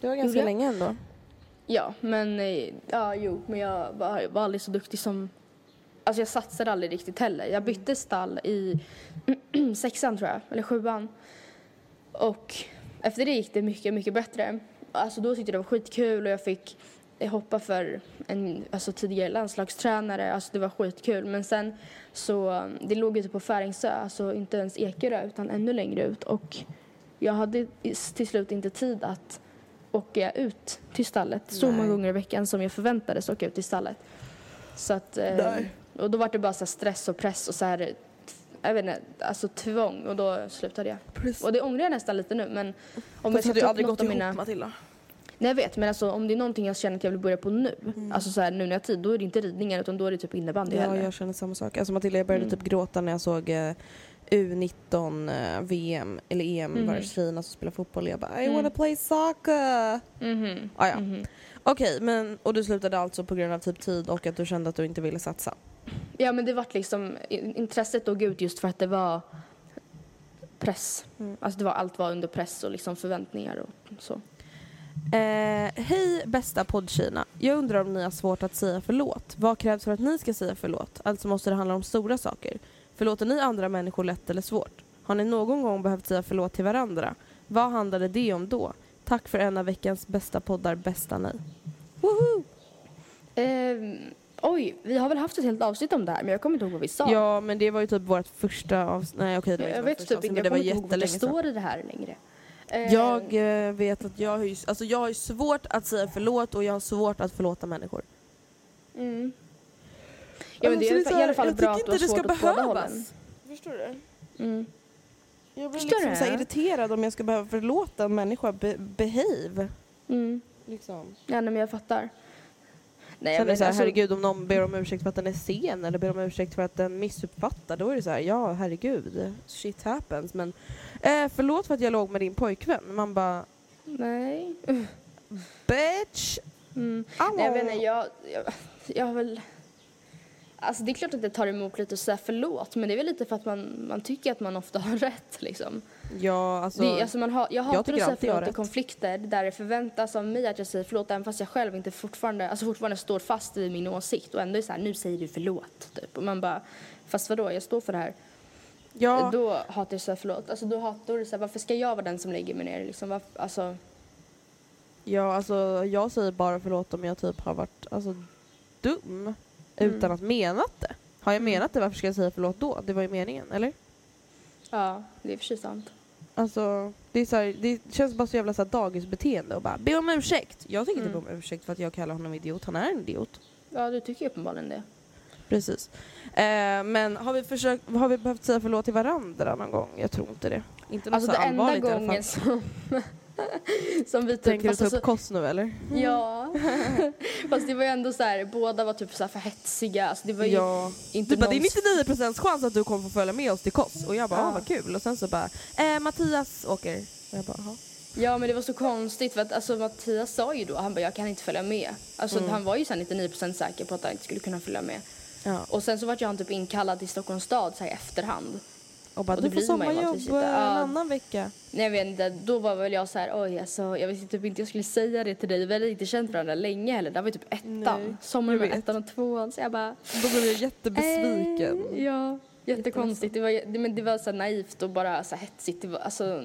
A: Det var ganska
B: Gjorde
A: länge ändå.
B: Ja, men eh, ja, jo, men jag var, var aldrig så duktig som... Alltså jag satsade aldrig riktigt heller. Jag bytte stall i sexan tror jag, eller sjuan. Och efter det gick det mycket, mycket bättre. Alltså då tyckte jag det var skitkul och jag fick eh, hoppa för en alltså tidigare landslagstränare. Alltså det var skitkul. Men sen så, det låg ute på Färingsö, alltså inte ens Ekerö utan ännu längre ut. Och jag hade till slut inte tid att åka ut till stallet så
A: Nej.
B: många gånger i veckan som jag förväntades åka ut till stallet. Så att, eh,
A: Nej.
B: och då var det bara så stress och press och så här, jag vet inte, alltså tvång och då slutade jag.
A: Precis.
B: Och det ångrar jag nästan lite nu men om jag
A: Fast
B: ska
A: hade
B: ta upp något
A: gått
B: av mina...
A: Matilda.
B: Nej jag vet men alltså om det är någonting jag känner att jag vill börja på nu, alltså så här nu när jag har tid, då är det inte ridningen utan då är det typ innebandy
A: Ja,
B: heller.
A: jag känner samma sak. Alltså Matilda, jag började
B: Mm.
A: typ gråta när jag såg eh, U19 eh, VM, eller EM,
B: Mhm.
A: var det tjejerna som spelar fotboll. Jag bara I
B: Mm.
A: wanna play soccer.
B: Mhm.
A: Ah, ja.
B: Mhm.
A: Okej, men och du slutade alltså på grund av typ tid och att du kände att du inte ville satsa?
B: Ja men det vart liksom, in- intresset dog ut just för att det var press.
A: Mm.
B: Alltså det var, allt var under press och liksom förväntningar och så.
A: Eh, Hej bästa poddtjejerna. Jag undrar om ni har svårt att säga förlåt. Vad krävs för att ni ska säga förlåt? Alltså måste det handla om stora saker. Förlåter ni andra människor lätt eller svårt? Har ni någon gång behövt säga förlåt till varandra? Vad handlade det om då? Tack för en av veckans bästa poddar, bästa ni. Woho!
B: Ehm, oj, vi har väl haft ett helt avsnitt om det här men jag kommer inte ihåg vad vi sa.
A: Ja, men det var ju typ vårt första avsnitt. Nej okej, det var
B: jag
A: inte
B: vet
A: vårt första
B: typ
A: avsnitt,
B: inte,
A: men det
B: jag
A: var
B: kommer inte ihåg vad det
A: jättelänge sedan.
B: står i det här längre.
A: Jag eh, vet att jag har, ju, alltså jag har ju svårt att säga förlåt och jag har svårt att förlåta människor.
B: Mm. Ja men det
A: Alltså,
B: är
A: så
B: i alla
A: här,
B: fall
A: jag
B: bra
A: tycker
B: att du har
A: inte det
B: svårt
A: ska
B: åt båda
A: behövas.
B: hållen.
A: Förstår du?
B: Mm.
A: Jag blir
B: Förstår
A: liksom
B: du?
A: så här irriterad om jag ska behöva förlåta en människa. Be behave.
B: Mm.
A: Liksom.
B: Ja nej, men jag fattar. Nej,
A: Sen är det så här,
B: alltså-
A: herregud om någon ber om ursäkt för att den är sen eller ber om ursäkt för att den missuppfattar, då är det så här, ja herregud, shit happens. Men eh, förlåt för att jag låg med din pojkvän. Man bara,
B: Nej.
A: bitch!
B: Mm. Nej jag vet inte, jag, jag, jag har väl... Alltså det är klart att det tar emot lite att säga förlåt men det är väl lite för att man, man tycker att man ofta har rätt liksom.
A: Ja, alltså,
B: det, alltså man har, jag hatar
A: tycker
B: att säga
A: jag
B: förlåt i konflikter där det förväntas av mig att jag säger förlåt även fast jag själv inte fortfarande, alltså fortfarande står fast vid min åsikt och ändå är så här, nu säger du förlåt typ. Och man bara, fast vadå, jag står för det här.
A: ja,
B: Då hatar jag att säga förlåt. Alltså då hatar det så här, varför ska jag vara den som lägger mig ner liksom? Varför, alltså,
A: ja, alltså jag säger bara förlåt om jag typ har varit alltså, dum utan att menat det. Har jag menat det, varför ska jag säga förlåt då? Det var ju meningen, eller?
B: ja, det är för sig sant.
A: Alltså, det, är så här, det känns bara så jävla så här dagisbeteende och bara be om ursäkt. Jag tänker inte be om ursäkt för att jag kallar honom idiot, han är en idiot.
B: Ja, du tycker uppenbarligen det.
A: Precis. Eh, men har vi, försökt, har vi behövt säga förlåt till varandra någon gång? Jag tror inte det. Inte något
B: Alltså
A: så
B: det enda
A: allvarligt i alla
B: gången
A: fall.
B: som, som vi typ...
A: Tänker du ta
B: alltså-
A: upp kost nu eller?
B: Ja. Fast det var ju ändå så här, båda var typ så för hetsiga. Alltså det var
A: Ja.
B: inte
A: Du bara, det är 99% chans att du kommer få följa med oss till Kos. Och jag bara,
B: Ja.
A: ah, vad kul. Och sen så bara, eh, Mattias åker. Och jag bara, "Jaha."
B: Ja men det var så konstigt för att alltså, Mattias sa ju då, han bara jag kan inte följa med. Alltså
A: Mm.
B: han var ju så här 99% säker på att han inte skulle kunna följa med.
A: Ja.
B: Och sen så var ju han typ inkallad till Stockholms stad så här i efterhand.
A: Och bara,
B: Och
A: du
B: då
A: får sommarjobb eh, en annan vecka.
B: Nej jag vet inte, då var väl jag så här, oj alltså jag visste typ inte jag skulle säga det till dig. Vi hade inte känt varandra länge heller. Det var ju typ ettan.
A: Nej,
B: Sommaren var ettan och tvåan så jag bara
A: Då blev jag jättebesviken.
B: Eh, ja, jättekonstigt. Det var, det, men det var så naivt och bara så hetsigt. Det var, alltså,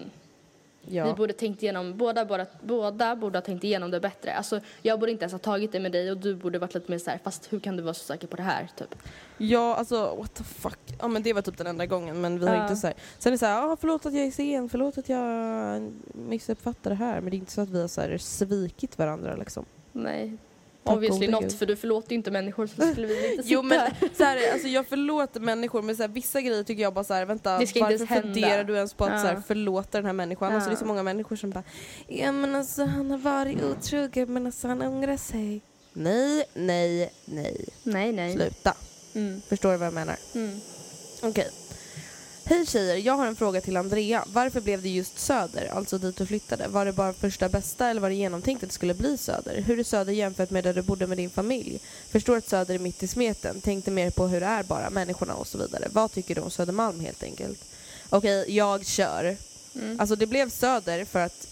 B: Vi
A: Ja.
B: borde tänkt igenom, båda, båda, båda borde ha tänkt igenom det bättre. Alltså, jag borde inte ens ha tagit det med dig och du borde varit lite mer så här, fast hur kan du vara så säker på det här? Typ.
A: ja, alltså what the fuck. Ja men det var typ den enda gången men vi har
B: Ja.
A: inte så här. Sen är det så här, ah, förlåt att jag är sen, förlåt att jag missuppfattar det här. Men det är inte så att vi har så här svikit varandra liksom.
B: Nej. Obviously not,
A: Gud.
B: för du förlåter ju inte människor så skulle vi väl inte sitta
A: Jo men så här, alltså jag förlåter människor men så här, vissa grejer tycker jag bara så här, vänta varför funderar du ens på att
B: Ja.
A: så här, förlåta den här människan? Alltså det är så
B: Ja.
A: många människor som bara ja men alltså han har varit otrogen men alltså han ångrar sig. Nej, nej, nej.
B: Nej, nej.
A: Sluta.
B: Mm.
A: Förstår du vad jag menar?
B: Mm.
A: Okej. Hej tjejer, jag har en fråga till Andrea. Varför blev det just Söder, alltså dit du flyttade? Var det bara första bästa eller var det genomtänkt att det skulle bli Söder? Hur är Söder jämfört med där du bodde med din familj? Förstår att Söder är mitt i smeten. Tänkte mer på hur det är bara, människorna och så vidare. Vad tycker du om Södermalm helt enkelt? Okej, jag kör.
B: Mm.
A: Alltså det blev Söder för att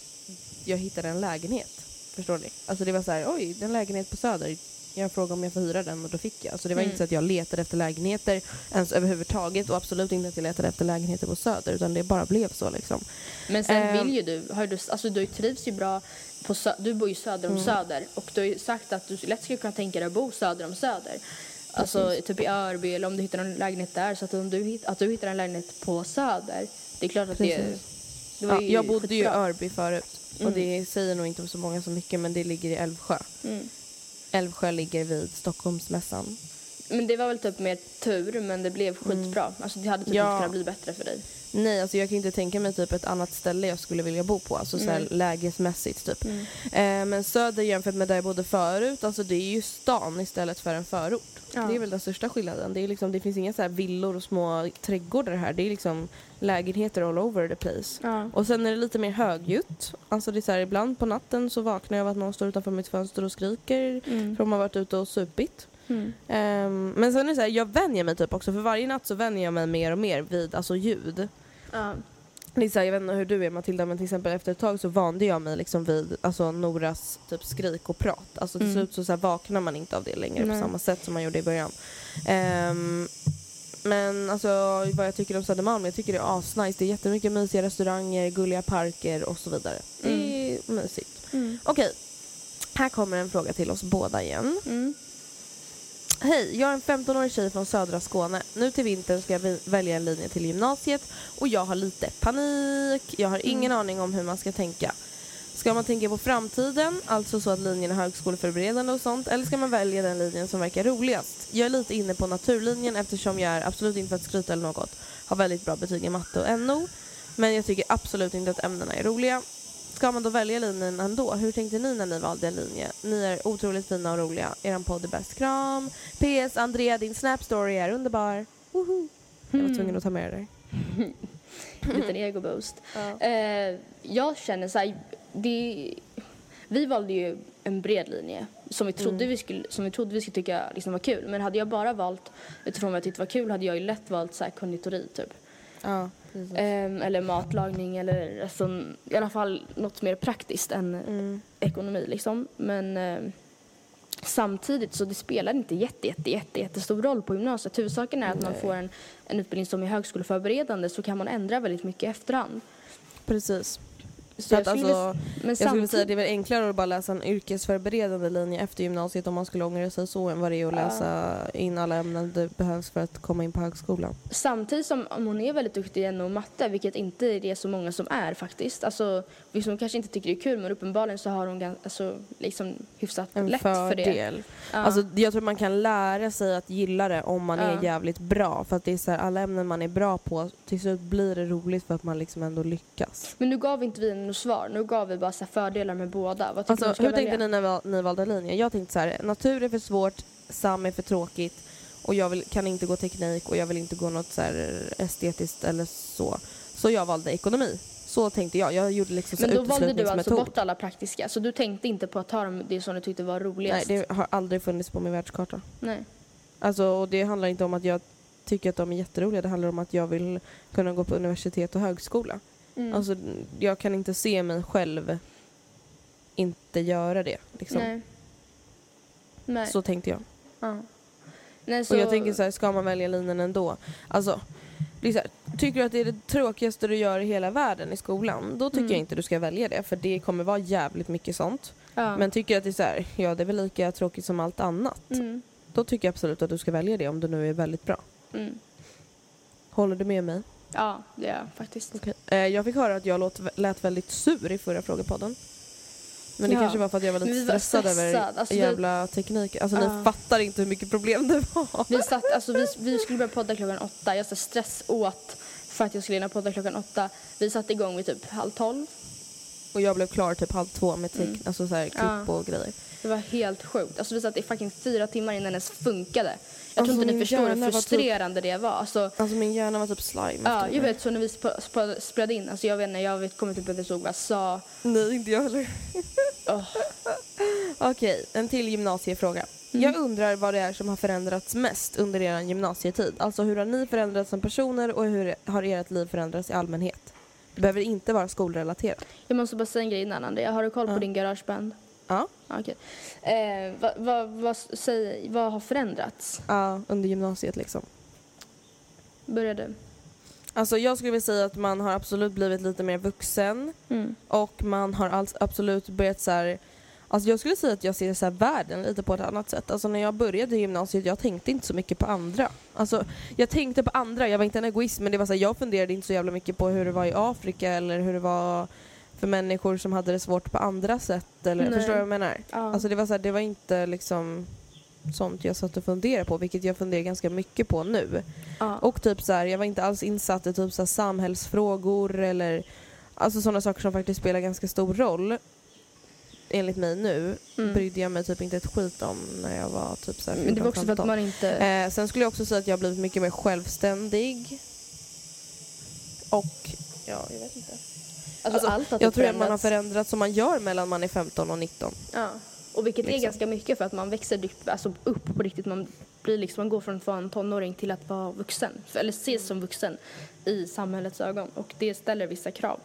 A: jag hittade en lägenhet. Förstår ni? Alltså det var så här, oj, det är en lägenhet på Söder. Jag frågade om jag får hyra den och då fick jag. Så det var
B: Mm.
A: inte så att jag letade efter lägenheter ens överhuvudtaget och absolut inte att jag letade efter lägenheter på Söder utan det bara blev så liksom.
B: Men sen
A: Ehm.
B: vill ju du, har du, alltså du trivs ju bra på sö- du bor ju söder om
A: Mm.
B: söder och du har ju sagt att du lätt skulle kunna tänka dig att bo söder om söder. Alltså typ i Örby eller om du hittar en lägenhet där så att, om du, att du hittar en lägenhet på söder. Det är klart att det,
A: Precis.
B: det var
A: Ja,
B: ju
A: jag bodde ju i
B: skitbra.
A: Örby förut och det säger nog inte så många så mycket men det ligger i Älvsjö.
B: Mm.
A: Älvsjö ligger vid Stockholmsmässan.
B: Men det var väl typ mer tur men det blev skitbra. Alltså det hade typ
A: Mm. Ja.
B: inte kunnat bli bättre för dig.
A: Nej, alltså jag kan inte tänka mig typ ett annat ställe jag skulle vilja bo på, alltså så här
B: Nej.
A: lägesmässigt typ.
B: Mm.
A: Eh, men Söder jämfört med där jag bodde förut, alltså det är ju stan istället för en förort.
B: Ja.
A: Det är väl den största skillnaden. Det, är liksom, det finns inga så här villor och små trädgårdar här, det är liksom lägenheter all over the place.
B: Ja.
A: Och sen är det lite mer högljutt. Alltså det är så här, ibland på natten så vaknar jag av att någon står utanför mitt fönster och skriker
B: Mm.
A: för de har varit ute och supit.
B: Mm.
A: Ehm, men sen är det så här, jag vänjer mig typ också för varje natt så vänjer jag mig mer och mer vid alltså ljud.
B: Ja.
A: Det är så här, jag vet inte hur du är Matilda men till exempel efter ett tag så vande jag mig liksom vid alltså, Noras typ skrik och prat. Alltså till
B: Mm.
A: slut så, så här, vaknar man inte av det längre
B: Nej.
A: på samma sätt som man gjorde i början. Ehm, men alltså vad jag tycker om Södermalm, jag tycker det är asnice. Det är jättemycket mysiga restauranger, gulliga parker och så vidare. Det är mysigt.
B: Mm.
A: Okej, här kommer en fråga till oss båda igen.
B: Mm.
A: Hej, jag är en 15-årig tjej från södra Skåne. Nu till vintern ska jag välja en linje till gymnasiet och jag har lite panik. Jag har ingen aning om hur man ska tänka. Ska man tänka på framtiden, alltså så att linjen är högskoleförberedande och sånt, eller ska man välja den linjen som verkar roligast? Jag är lite inne på naturlinjen eftersom jag är, absolut inte för att skryta eller något, har väldigt bra betyg i matte och NO, men jag tycker absolut inte att ämnena är roliga. Ska man då välja linjen ändå? Hur tänkte ni när ni valde en linje? Ni är otroligt fina och roliga. Er podd är bäst. Kram! PS. Andrea, din Snap story är underbar. Woho! Jag var tvungen att ta med det där.
B: liten egoboost.
A: Ja.
B: Eh, jag känner så här, det, vi valde ju en bred linje som vi trodde, vi, skulle, som vi, trodde vi skulle tycka liksom var kul. Men hade jag bara valt utifrån vad jag tyckte var kul hade jag ju lätt valt så här konditori typ.
A: Ja.
B: Ehm, eller matlagning eller alltså, i alla fall något mer praktiskt än
A: Mm.
B: ekonomi liksom. Men ehm, samtidigt så det spelar inte jätte, jätte, jätte, jättestor roll på gymnasiet. Huvudsaken är att man får en, en utbildning som är högskoleförberedande så kan man ändra väldigt mycket i efterhand.
A: Precis.
B: Så
A: att
B: skulle-
A: alltså,
B: men
A: jag skulle säga att det är väl enklare att bara läsa en yrkesförberedande linje efter gymnasiet om man skulle ångra sig så än vad det är att läsa in alla ämnen det behövs för att komma in på högskolan.
B: Samtidigt som om hon är väldigt duktig i NO och matte, vilket inte är det så många som är faktiskt. Alltså, vissa som kanske inte tycker det är kul men uppenbarligen så har hon gan- alltså, liksom hyfsat
A: En
B: lätt för det.
A: fördel.
B: Ja.
A: Alltså, jag tror man kan lära sig att gilla det om man
B: Ja.
A: är jävligt bra. För att det är så här, alla ämnen man är bra på, till slut blir det roligt för att man liksom ändå lyckas.
B: Men nu gav inte vi något svar, nu gav vi bara så fördelar med båda. Vad
A: Alltså, hur
B: välja?
A: tänkte ni när ni valde linje? Jag tänkte så här, natur är för svårt, sam är för tråkigt och jag vill, kan inte gå teknik och jag vill inte gå något så estetiskt eller så. Så jag valde ekonomi. Så tänkte jag. Jag gjorde liksom
B: Men då valde du alltså bort alla praktiska, så du tänkte inte på att ta dem- det som du tyckte var
A: Nej,
B: roligast?
A: det har aldrig funnits på min världskarta.
B: Nej.
A: Alltså, och det handlar inte om att jag tycker att de är jätteroliga. Det handlar om att jag vill kunna gå på universitet och högskola.
B: Mm.
A: Alltså, jag kan inte se mig själv inte göra det. Liksom.
B: Nej. Nej.
A: Så tänkte jag.
B: Ja. Nej, så...
A: Och jag tänker så här, ska man välja linjen ändå? Alltså, här, tycker du att det är det tråkigaste du gör i hela världen i skolan, då tycker
B: Mm.
A: jag inte du ska välja det. För det kommer vara jävligt mycket sånt.
B: ja.
A: Men tycker du att det är så här, ja det är väl lika tråkigt som allt annat.
B: Mm.
A: Då tycker jag absolut att du ska välja det om du nu är väldigt bra.
B: Mm.
A: Håller du med mig?
B: Ja, det är jag faktiskt.
A: Eh, jag fick höra att jag låt, lät väldigt sur i förra frågepodden. Men det
B: Ja.
A: kanske var för att jag var lite
B: vi var
A: stressad, över
B: stressad. Alltså, vi-
A: jävla teknik. Alltså
B: Ja.
A: ni fattar inte hur mycket problem det var.
B: Vi, satt, alltså, vi, vi skulle börja podda klockan åtta. Jag så stress åt för att jag skulle hinna podda klockan åtta. Vi satte igång vid typ halv tolv.
A: Och jag blev klar typ halv två med tek-
B: Mm.
A: alltså så här, klipp
B: Ja.
A: och grejer.
B: Det var helt sjukt. Alltså, vi satt i fucking fyra timmar innan det ens funkade. Jag
A: Alltså,
B: tror inte ni förstår hur
A: typ-
B: frustrerande det var. Alltså,
A: Alltså min hjärna var typ slime.
B: ja, jag vet så när vi sp- sp- spelade in, alltså, jag vet inte, jag vet, kommer typ inte ihåg vad jag sa.
A: Nej, inte jag heller.
B: Åh.
A: Okej, en till gymnasiefråga.
B: Mm.
A: Jag undrar vad det är som har förändrats mest under er gymnasietid. Alltså hur har ni förändrats som personer och hur har ert liv förändrats i allmänhet? Det behöver inte vara skolrelaterat.
B: Jag måste bara säga en grej innan Andrea. Har du koll på
A: Ja.
B: din garageband?
A: Ja.
B: Okej. Eh, vad, vad, vad, säg, vad har förändrats?
A: Ja, under gymnasiet liksom.
B: Börja du.
A: Alltså jag skulle vilja säga att man har absolut blivit lite mer vuxen
B: Mm.
A: och man har alls absolut börjat så här. Alltså jag skulle säga att jag ser så här världen lite på ett annat sätt. Alltså när jag började i gymnasiet, jag tänkte inte så mycket på andra. Alltså jag tänkte på andra, jag var inte en egoist men det var så här, jag funderade inte så jävla mycket på hur det var i Afrika eller hur det var för människor som hade det svårt på andra sätt. Eller,
B: Nej.
A: förstår du vad jag menar?
B: Ja.
A: Alltså det var, så här, det var inte liksom sånt jag satt och funderade på, vilket jag funderar ganska mycket på nu.
B: ja.
A: Och typ så här, jag var inte alls insatt i typ så här samhällsfrågor eller alltså sådana saker som faktiskt spelar ganska stor roll. Enligt mig nu
B: Mm.
A: brydde jag mig typ inte ett skit om när jag var typ så här
B: Men det var också för att
A: 14,
B: man inte...
A: Eh, sen skulle jag också säga att jag har blivit mycket mer självständig. Och, ja jag vet inte.
B: Alltså,
A: Alltså,
B: allt har
A: Jag
B: typ
A: tror att man har
B: förändrats.
A: som man gör mellan man är 15 och 19.
B: Ja. Och vilket är
A: Liksom.
B: ganska mycket för att man växer upp- alltså, upp på riktigt. Man, blir liksom, man går från att vara en tonåring till att vara vuxen. Eller ses som vuxen i samhällets ögon. Och det ställer vissa krav.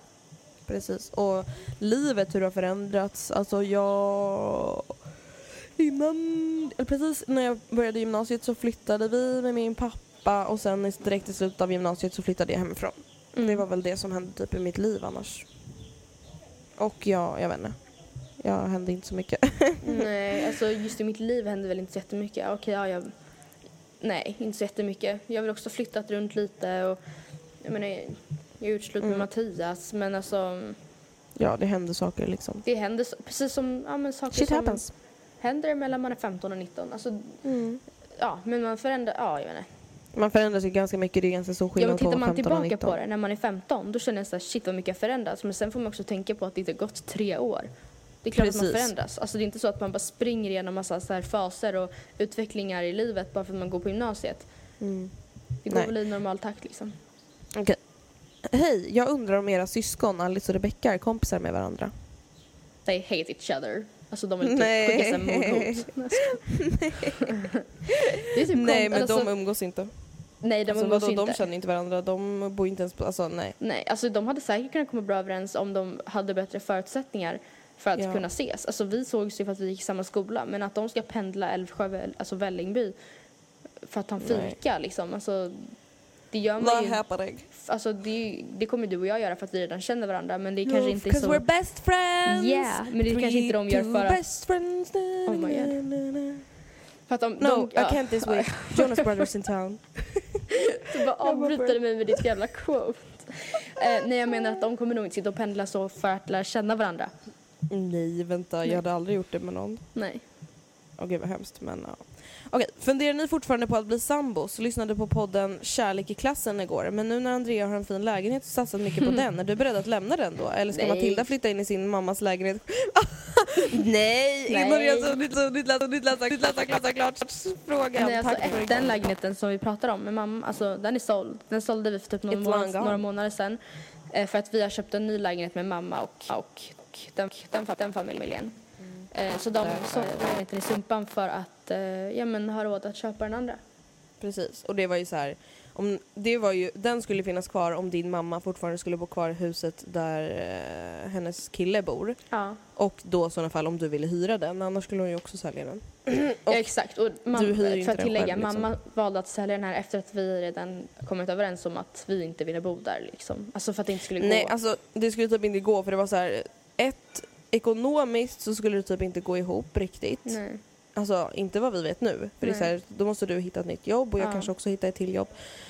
A: Precis. Och livet, hur det har förändrats. Alltså jag... Innan... Eller precis när jag började gymnasiet så flyttade vi med min pappa och sen direkt i slutet av gymnasiet så flyttade jag hemifrån. Det var väl det som hände typ i mitt liv annars. Och ja, jag vet inte. Jag hände inte så mycket.
B: Nej, alltså just i mitt liv hände väl inte så jättemycket. Okej, ja, jag... Nej, inte så jättemycket. Jag har väl också flyttat runt lite och... Jag menar, jag har gjort slut med
A: Mm.
B: Mattias, men alltså...
A: ja, det hände saker liksom.
B: Det händer precis som ja, men saker
A: Shit
B: som
A: happens.
B: händer mellan man är 15 och 19. Alltså,
A: Mm.
B: ja, men man förändrar... Ja, jag vet inte.
A: Man förändras ju ganska mycket. Det är ganska stor
B: Ja,
A: skillnad
B: men tittar
A: på
B: man
A: 15 och
B: tillbaka
A: 19.
B: på det när man är 15 då känner jag så här, shit vad mycket har förändrats. Men sen får man också tänka på att det inte har gått tre år. Det är klart att man
A: Precis.
B: förändras. Alltså det är inte så att man bara springer igenom massa så här faser och utvecklingar i livet bara för att man går på gymnasiet.
A: Mm.
B: Det går
A: Nej.
B: väl i normal takt liksom.
A: Okej. Hej, jag undrar om era syskon Alice och Rebecca är kompisar med varandra.
B: They hate each other. Alltså de vill typ
A: Nej.
B: skicka sig mordhot. det är typ
A: Nej men
B: alltså,
A: de umgås inte.
B: Nej de
A: Alltså,
B: umgås
A: vadå,
B: inte.
A: de känner inte varandra, de bor inte ens på, alltså nej.
B: Nej, alltså de hade säkert kunnat komma bra överens om de hade bättre förutsättningar för att
A: Ja.
B: kunna ses. Alltså vi sågs ju för att vi gick i samma skola men att de ska pendla Älvsjö, alltså Vällingby för att ta en
A: Nej.
B: fika liksom. Alltså, det gör man
A: Vad
B: ju.
A: happening?
B: Alltså det, det kommer du och jag göra för att vi redan känner varandra men det kanske inte är så.
A: we're best friends!
B: Yeah, men det kanske inte de gör för att-
A: best friends.
B: Oh my God. För att de,
A: No,
B: de,
A: I can't this week. Jonas Brothers in town.
B: Du bara avbryter mig med ditt jävla quote. Eh, nej jag menar att de kommer nog inte sitta och pendla så för att lära känna varandra.
A: Nej, vänta, jag hade aldrig gjort det med någon.
B: Nej.
A: Åh gud vad hemskt, men ja. Okej, funderar ni fortfarande på att bli sambos? Lyssnade på podden Kärlek i klassen igår, men nu när Andrea har en fin lägenhet och satsat mycket på den, är du beredd att lämna den då? Eller ska
B: Nej.
A: Matilda flytta in i sin mammas lägenhet? Nej! Innan jag suttit läsa, klart frågan.
B: Nej, alltså,
A: Tack för
B: den lägenheten som vi pratar om med mamma, alltså, den är såld. Den sålde vi för typ några,
A: It's
B: månader,
A: long gone.
B: några månader sedan. Eh, för att vi har köpt en ny lägenhet med mamma och, och, och den, den, den familjen. Eh, så de sålde i Sumpan för att eh, ja, men, ha råd att köpa den andra.
A: Precis, och det var ju så här. Om, det var ju, den skulle finnas kvar om din mamma fortfarande skulle bo kvar i huset där eh, hennes kille bor.
B: Ja,
A: Och då i sådana fall om du ville hyra den, annars skulle hon ju också sälja den.
B: ja exakt. Och mamma,
A: du hyr
B: för att tillägga,
A: själv, liksom.
B: mamma valde att sälja den här efter att vi redan kommit överens om att vi inte ville bo där. Liksom. Alltså för att det inte skulle gå.
A: Nej, alltså det skulle typ inte gå för det var så här. ett, ekonomiskt så skulle det typ inte gå ihop riktigt.
B: Nej.
A: Alltså inte vad vi vet nu. För det är så här, då måste du hitta ett nytt jobb och jag
B: Ja.
A: kanske också hitta ett till jobb.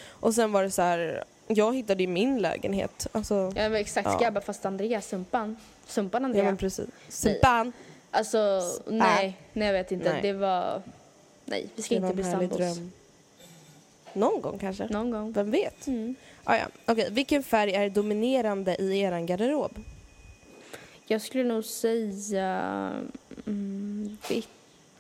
A: Och sen var det så här, jag hittade i min lägenhet. Alltså,
B: Ja, men exakt.
A: Ja.
B: Bara fast Andrea, Sumpan? Sumpan
A: ja
B: Andrea?
A: men precis. Span!
B: Alltså, nej, nej jag vet inte.
A: Nej.
B: Det var... Nej, vi ska
A: Det
B: inte bli sambos.
A: Någon gång kanske?
B: Någon gång.
A: Vem vet?
B: Mm.
A: Ah, ja. Okej, vilken färg är dominerande i eran garderob?
B: Jag skulle nog säga mm, vitt.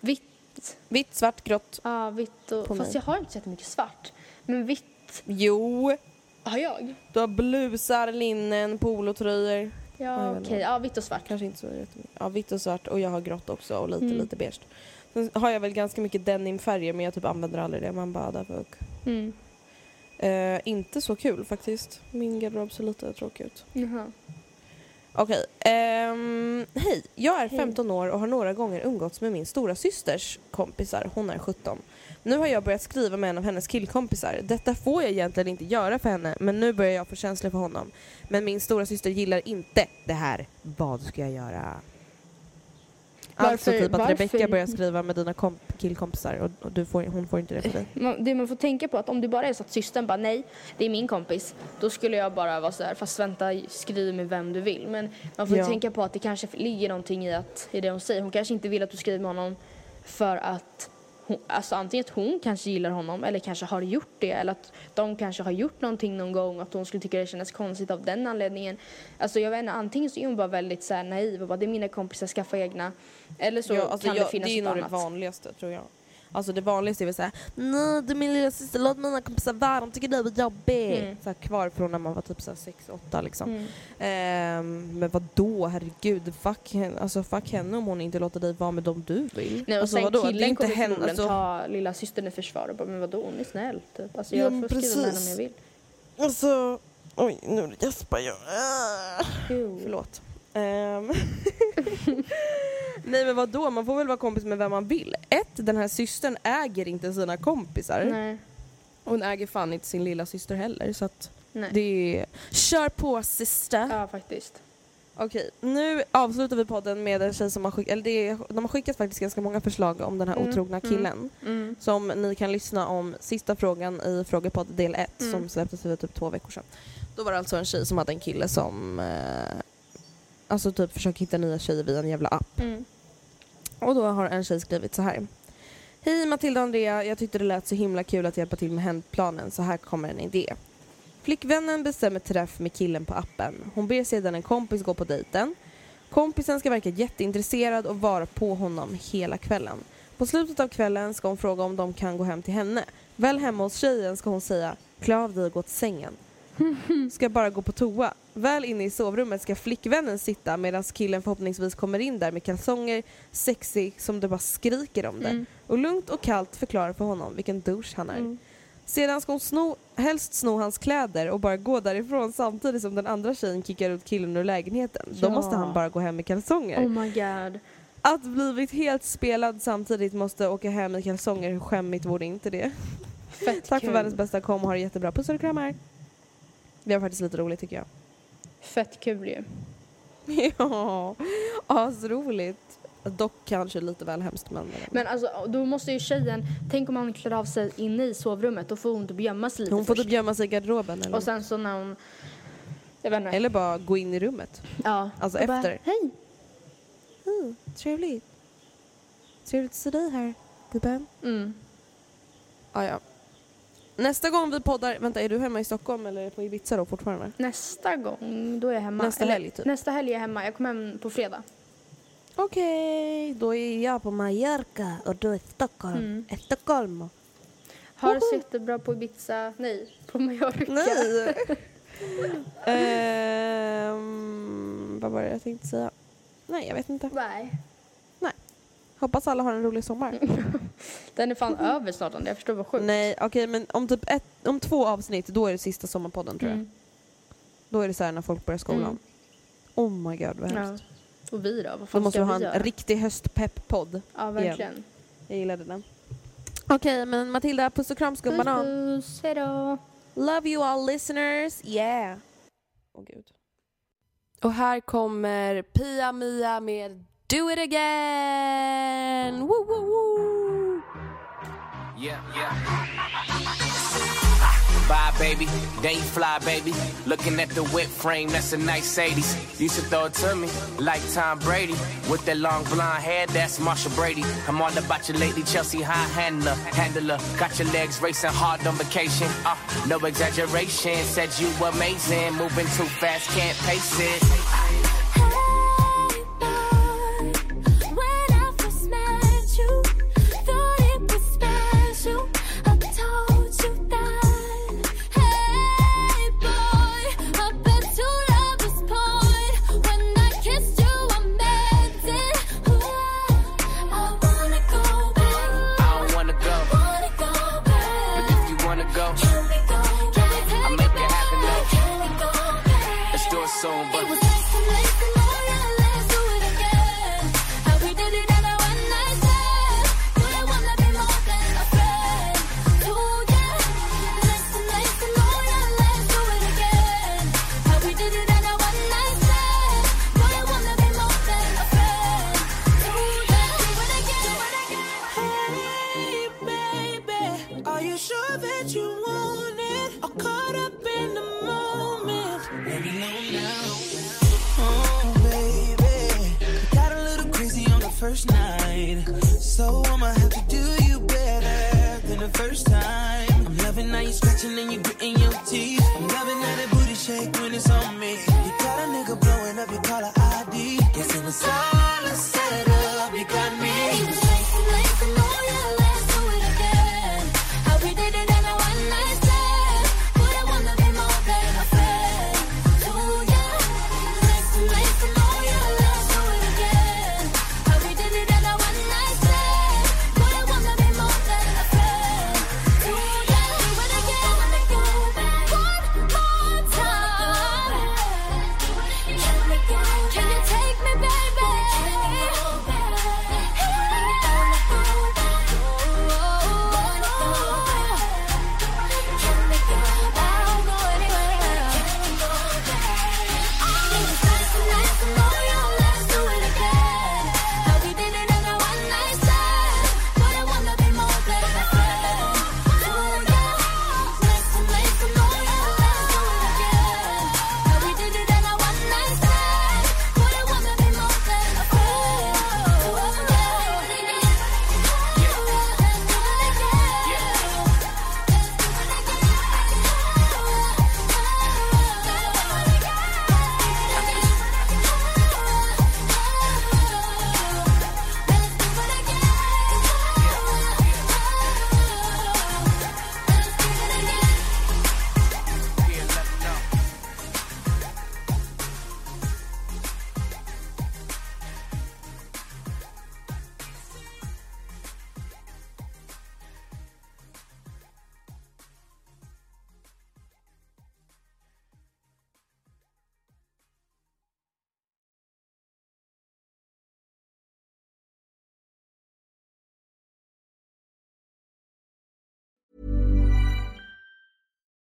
B: Vitt.
A: Vitt, svart, grått.
B: Ja, vitt och...
A: På
B: Fast
A: mig.
B: jag har inte så mycket svart. Men vitt
A: Jo,
B: har jag.
A: du har blusar, linnen, polotröjor.
B: Ja, okej.
A: jag
B: Ja, vitt och svart.
A: Kanske inte så jättemycket. Ja, vitt och svart och jag har grått också och lite,
B: Mm.
A: lite beige. Sen har jag väl ganska mycket denimfärger men jag typ använder aldrig det. Man bara, fuck.
B: Mm.
A: Eh, inte så kul faktiskt. Min garderob ser lite tråkig ut.
B: Jaha.
A: Okej. ehm, hej, jag är
B: Hej.
A: 15 år och har några gånger umgåtts med min stora systers kompisar. Hon är 17. Nu har jag börjat skriva med en av hennes killkompisar. Detta får jag egentligen inte göra för henne men nu börjar jag få känslor för honom. Men min stora syster gillar inte det här. Vad ska jag göra? Alltså
B: Varför-
A: typ att
B: varför?
A: Rebecca börjar skriva med dina komp- killkompisar och, och du får, hon får inte det för dig.
B: Man, det man får tänka på att om det bara är så att systern bara nej, det är min kompis. Då skulle jag bara vara så här, fast vänta, skriv med vem du vill. Men man får
A: Ja.
B: tänka på att det kanske ligger någonting i, att, i det hon säger. Hon kanske inte vill att du skriver med honom för att hon, alltså antingen att hon kanske gillar honom eller kanske har gjort det eller att de kanske har gjort någonting någon gång och att hon skulle tycka det kändes konstigt av den anledningen. Alltså jag vet inte, antingen så är hon bara väldigt så här naiv och bara det är mina kompisar, skaffa egna. Eller så
A: Ja, alltså
B: kan
A: jag,
B: det finnas
A: det är
B: något
A: nog det
B: annat.
A: vanligaste tror jag. Alltså det vanligaste är väl såhär Nej du är min lilla syster, låt mina kompisar vara, de tycker du är jobbig.
B: Mm.
A: Så här, kvar från när man var typ 6-8 liksom.
B: Mm.
A: Ehm, men vad då herregud, fuck henne, alltså, fuck henne om hon inte låter dig vara med dem du vill.
B: Nej, och
A: alltså,
B: sen
A: vadå?
B: Killen
A: inte
B: kommer förmodligen
A: alltså,
B: ta lilla systern i försvar och bara, men vadå, hon är snäll typ. Alltså
A: Ja,
B: jag
A: men
B: får skriva med henne om
A: precis.
B: jag vill.
A: alltså, oj nu gäspar jag. Förlåt. Ehm. Nej men vad då? man får väl vara kompis med vem man vill. Ett, den här systern äger inte sina kompisar.
B: Nej,
A: Hon äger fan inte sin lilla syster heller så att
B: nej.
A: det är... Kör på syster!
B: Ja, faktiskt.
A: Okej, nu avslutar vi podden med en tjej som har skickat, eller det är, de har skickat faktiskt ganska många förslag om den här
B: Mm,
A: otrogna
B: mm.
A: killen.
B: Mm.
A: Som ni kan lyssna om sista frågan i frågepodd del 1
B: Mm.
A: som släpptes för typ två veckor sedan. Då var det alltså en tjej som hade en kille som eh, alltså typ försöker hitta nya tjejer via en jävla app.
B: Mm.
A: Och då har en tjej skrivit så här. Hej Matilda och Andrea, jag tyckte det lät så himla kul att hjälpa till med händplanen så här kommer en idé. Flickvännen bestämmer träff med killen på appen. Hon ber sedan en kompis gå på dejten. Kompisen ska verka jätteintresserad och vara på honom hela kvällen. På slutet av kvällen ska hon fråga om de kan gå hem till henne. Väl hemma hos tjejen ska hon säga klä av dig och gå till sängen. Ska bara gå på toa. Väl inne i sovrummet ska flickvännen sitta medan killen förhoppningsvis kommer in där med kalsonger, sexy som det bara skriker om det.
B: Mm.
A: Och lugnt och kallt förklarar för honom vilken douche han är.
B: Mm.
A: Sedan ska hon sno, helst sno hans kläder och bara gå därifrån samtidigt som den andra tjejen kickar ut killen ur lägenheten. Då
B: Ja.
A: måste han bara gå hem med kalsonger.
B: Oh my god.
A: Att blivit helt spelad samtidigt måste åka hem i kalsonger, hur skämmigt vore inte det?
B: Fett
A: Tack
B: kul.
A: för världens bästa, kom och ha det jättebra. Pussar och kramar. Det var faktiskt lite roligt tycker jag.
B: Fett kul ju.
A: ja, asroligt. Dock kanske lite väl hemskt men...
B: Men alltså då måste ju tjejen, tänk om hon klär av sig inne i sovrummet, då får hon typ gömma sig lite
A: hon får
B: först.
A: typ gömma sig i garderoben eller,
B: Och sen så när hon, jag vet inte.
A: eller bara gå in i rummet.
B: ja.
A: alltså
B: och bara,
A: efter.
B: Hej!
A: Mm, trevligt. Trevligt att se dig här, gubben.
B: Mm.
A: Ah, ja. Nästa gång vi poddar, vänta är du hemma i Stockholm eller på Ibiza då fortfarande?
B: Nästa gång, då är jag hemma.
A: Nästa
B: Eller,
A: helg, typ.
B: Nästa helg är jag hemma. Jag kommer hem på fredag.
A: Okej, då är jag på Mallorca och du är i Stockholm.
B: Mm.
A: Är Stockholm.
B: Har det så jättebra på Ibiza. Nej, på Mallorca.
A: Nej! Ehm, vad var det jag tänkte säga? Nej, jag vet inte.
B: Nej.
A: Hoppas alla har en rolig sommar.
B: Den är fan över snart. Jag förstår vad sjukt.
A: Nej, okej men om typ ett, om två avsnitt då är det sista sommarpodden tror jag.
B: Mm.
A: Då är det så här när folk börjar skolan.
B: Mm.
A: Oh my god vad
B: Ja.
A: hemskt.
B: Och vi då? Vad
A: Då
B: fan
A: måste
B: ska
A: vi ha en
B: göra?
A: riktig höstpepp-podd.
B: Ja, verkligen.
A: Jag gillade den. Okej men Matilda, puss och kram
B: Puss,
A: skummarna.
B: puss. Hejdå.
A: Love you all listeners, yeah. Åh gud. Och här kommer Pia Mia med Do it again! Woo, woo, woo.
E: Yeah, yeah. Bye, baby. You fly, baby. Looking at the whip frame, that's a nice 80s. Used to throw it to me like Tom Brady. With that long blonde hair, that's Marsha Brady. I'm all about you lately, Chelsea high handler. Handler, got your legs racing hard on vacation. Uh, no exaggeration, said you amazing. Moving too fast, can't pace it.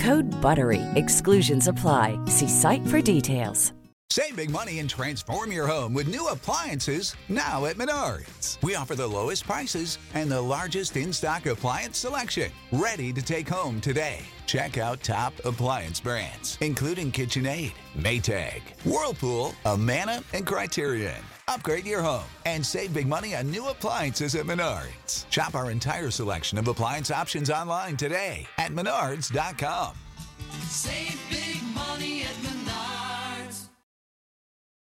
F: Code BUTTERY. Exclusions apply. See site for details.
G: Save big money and transform your home with new appliances now at Menards. We offer the lowest prices and the largest in stock appliance selection. Ready to take home today. Check out top appliance brands, including KitchenAid, Maytag, Whirlpool, Amana, and Criterion. Upgrade your home and save big money on new appliances at Menards. Shop our entire selection of appliance options online today at menards.com.
H: Save big money at Menards.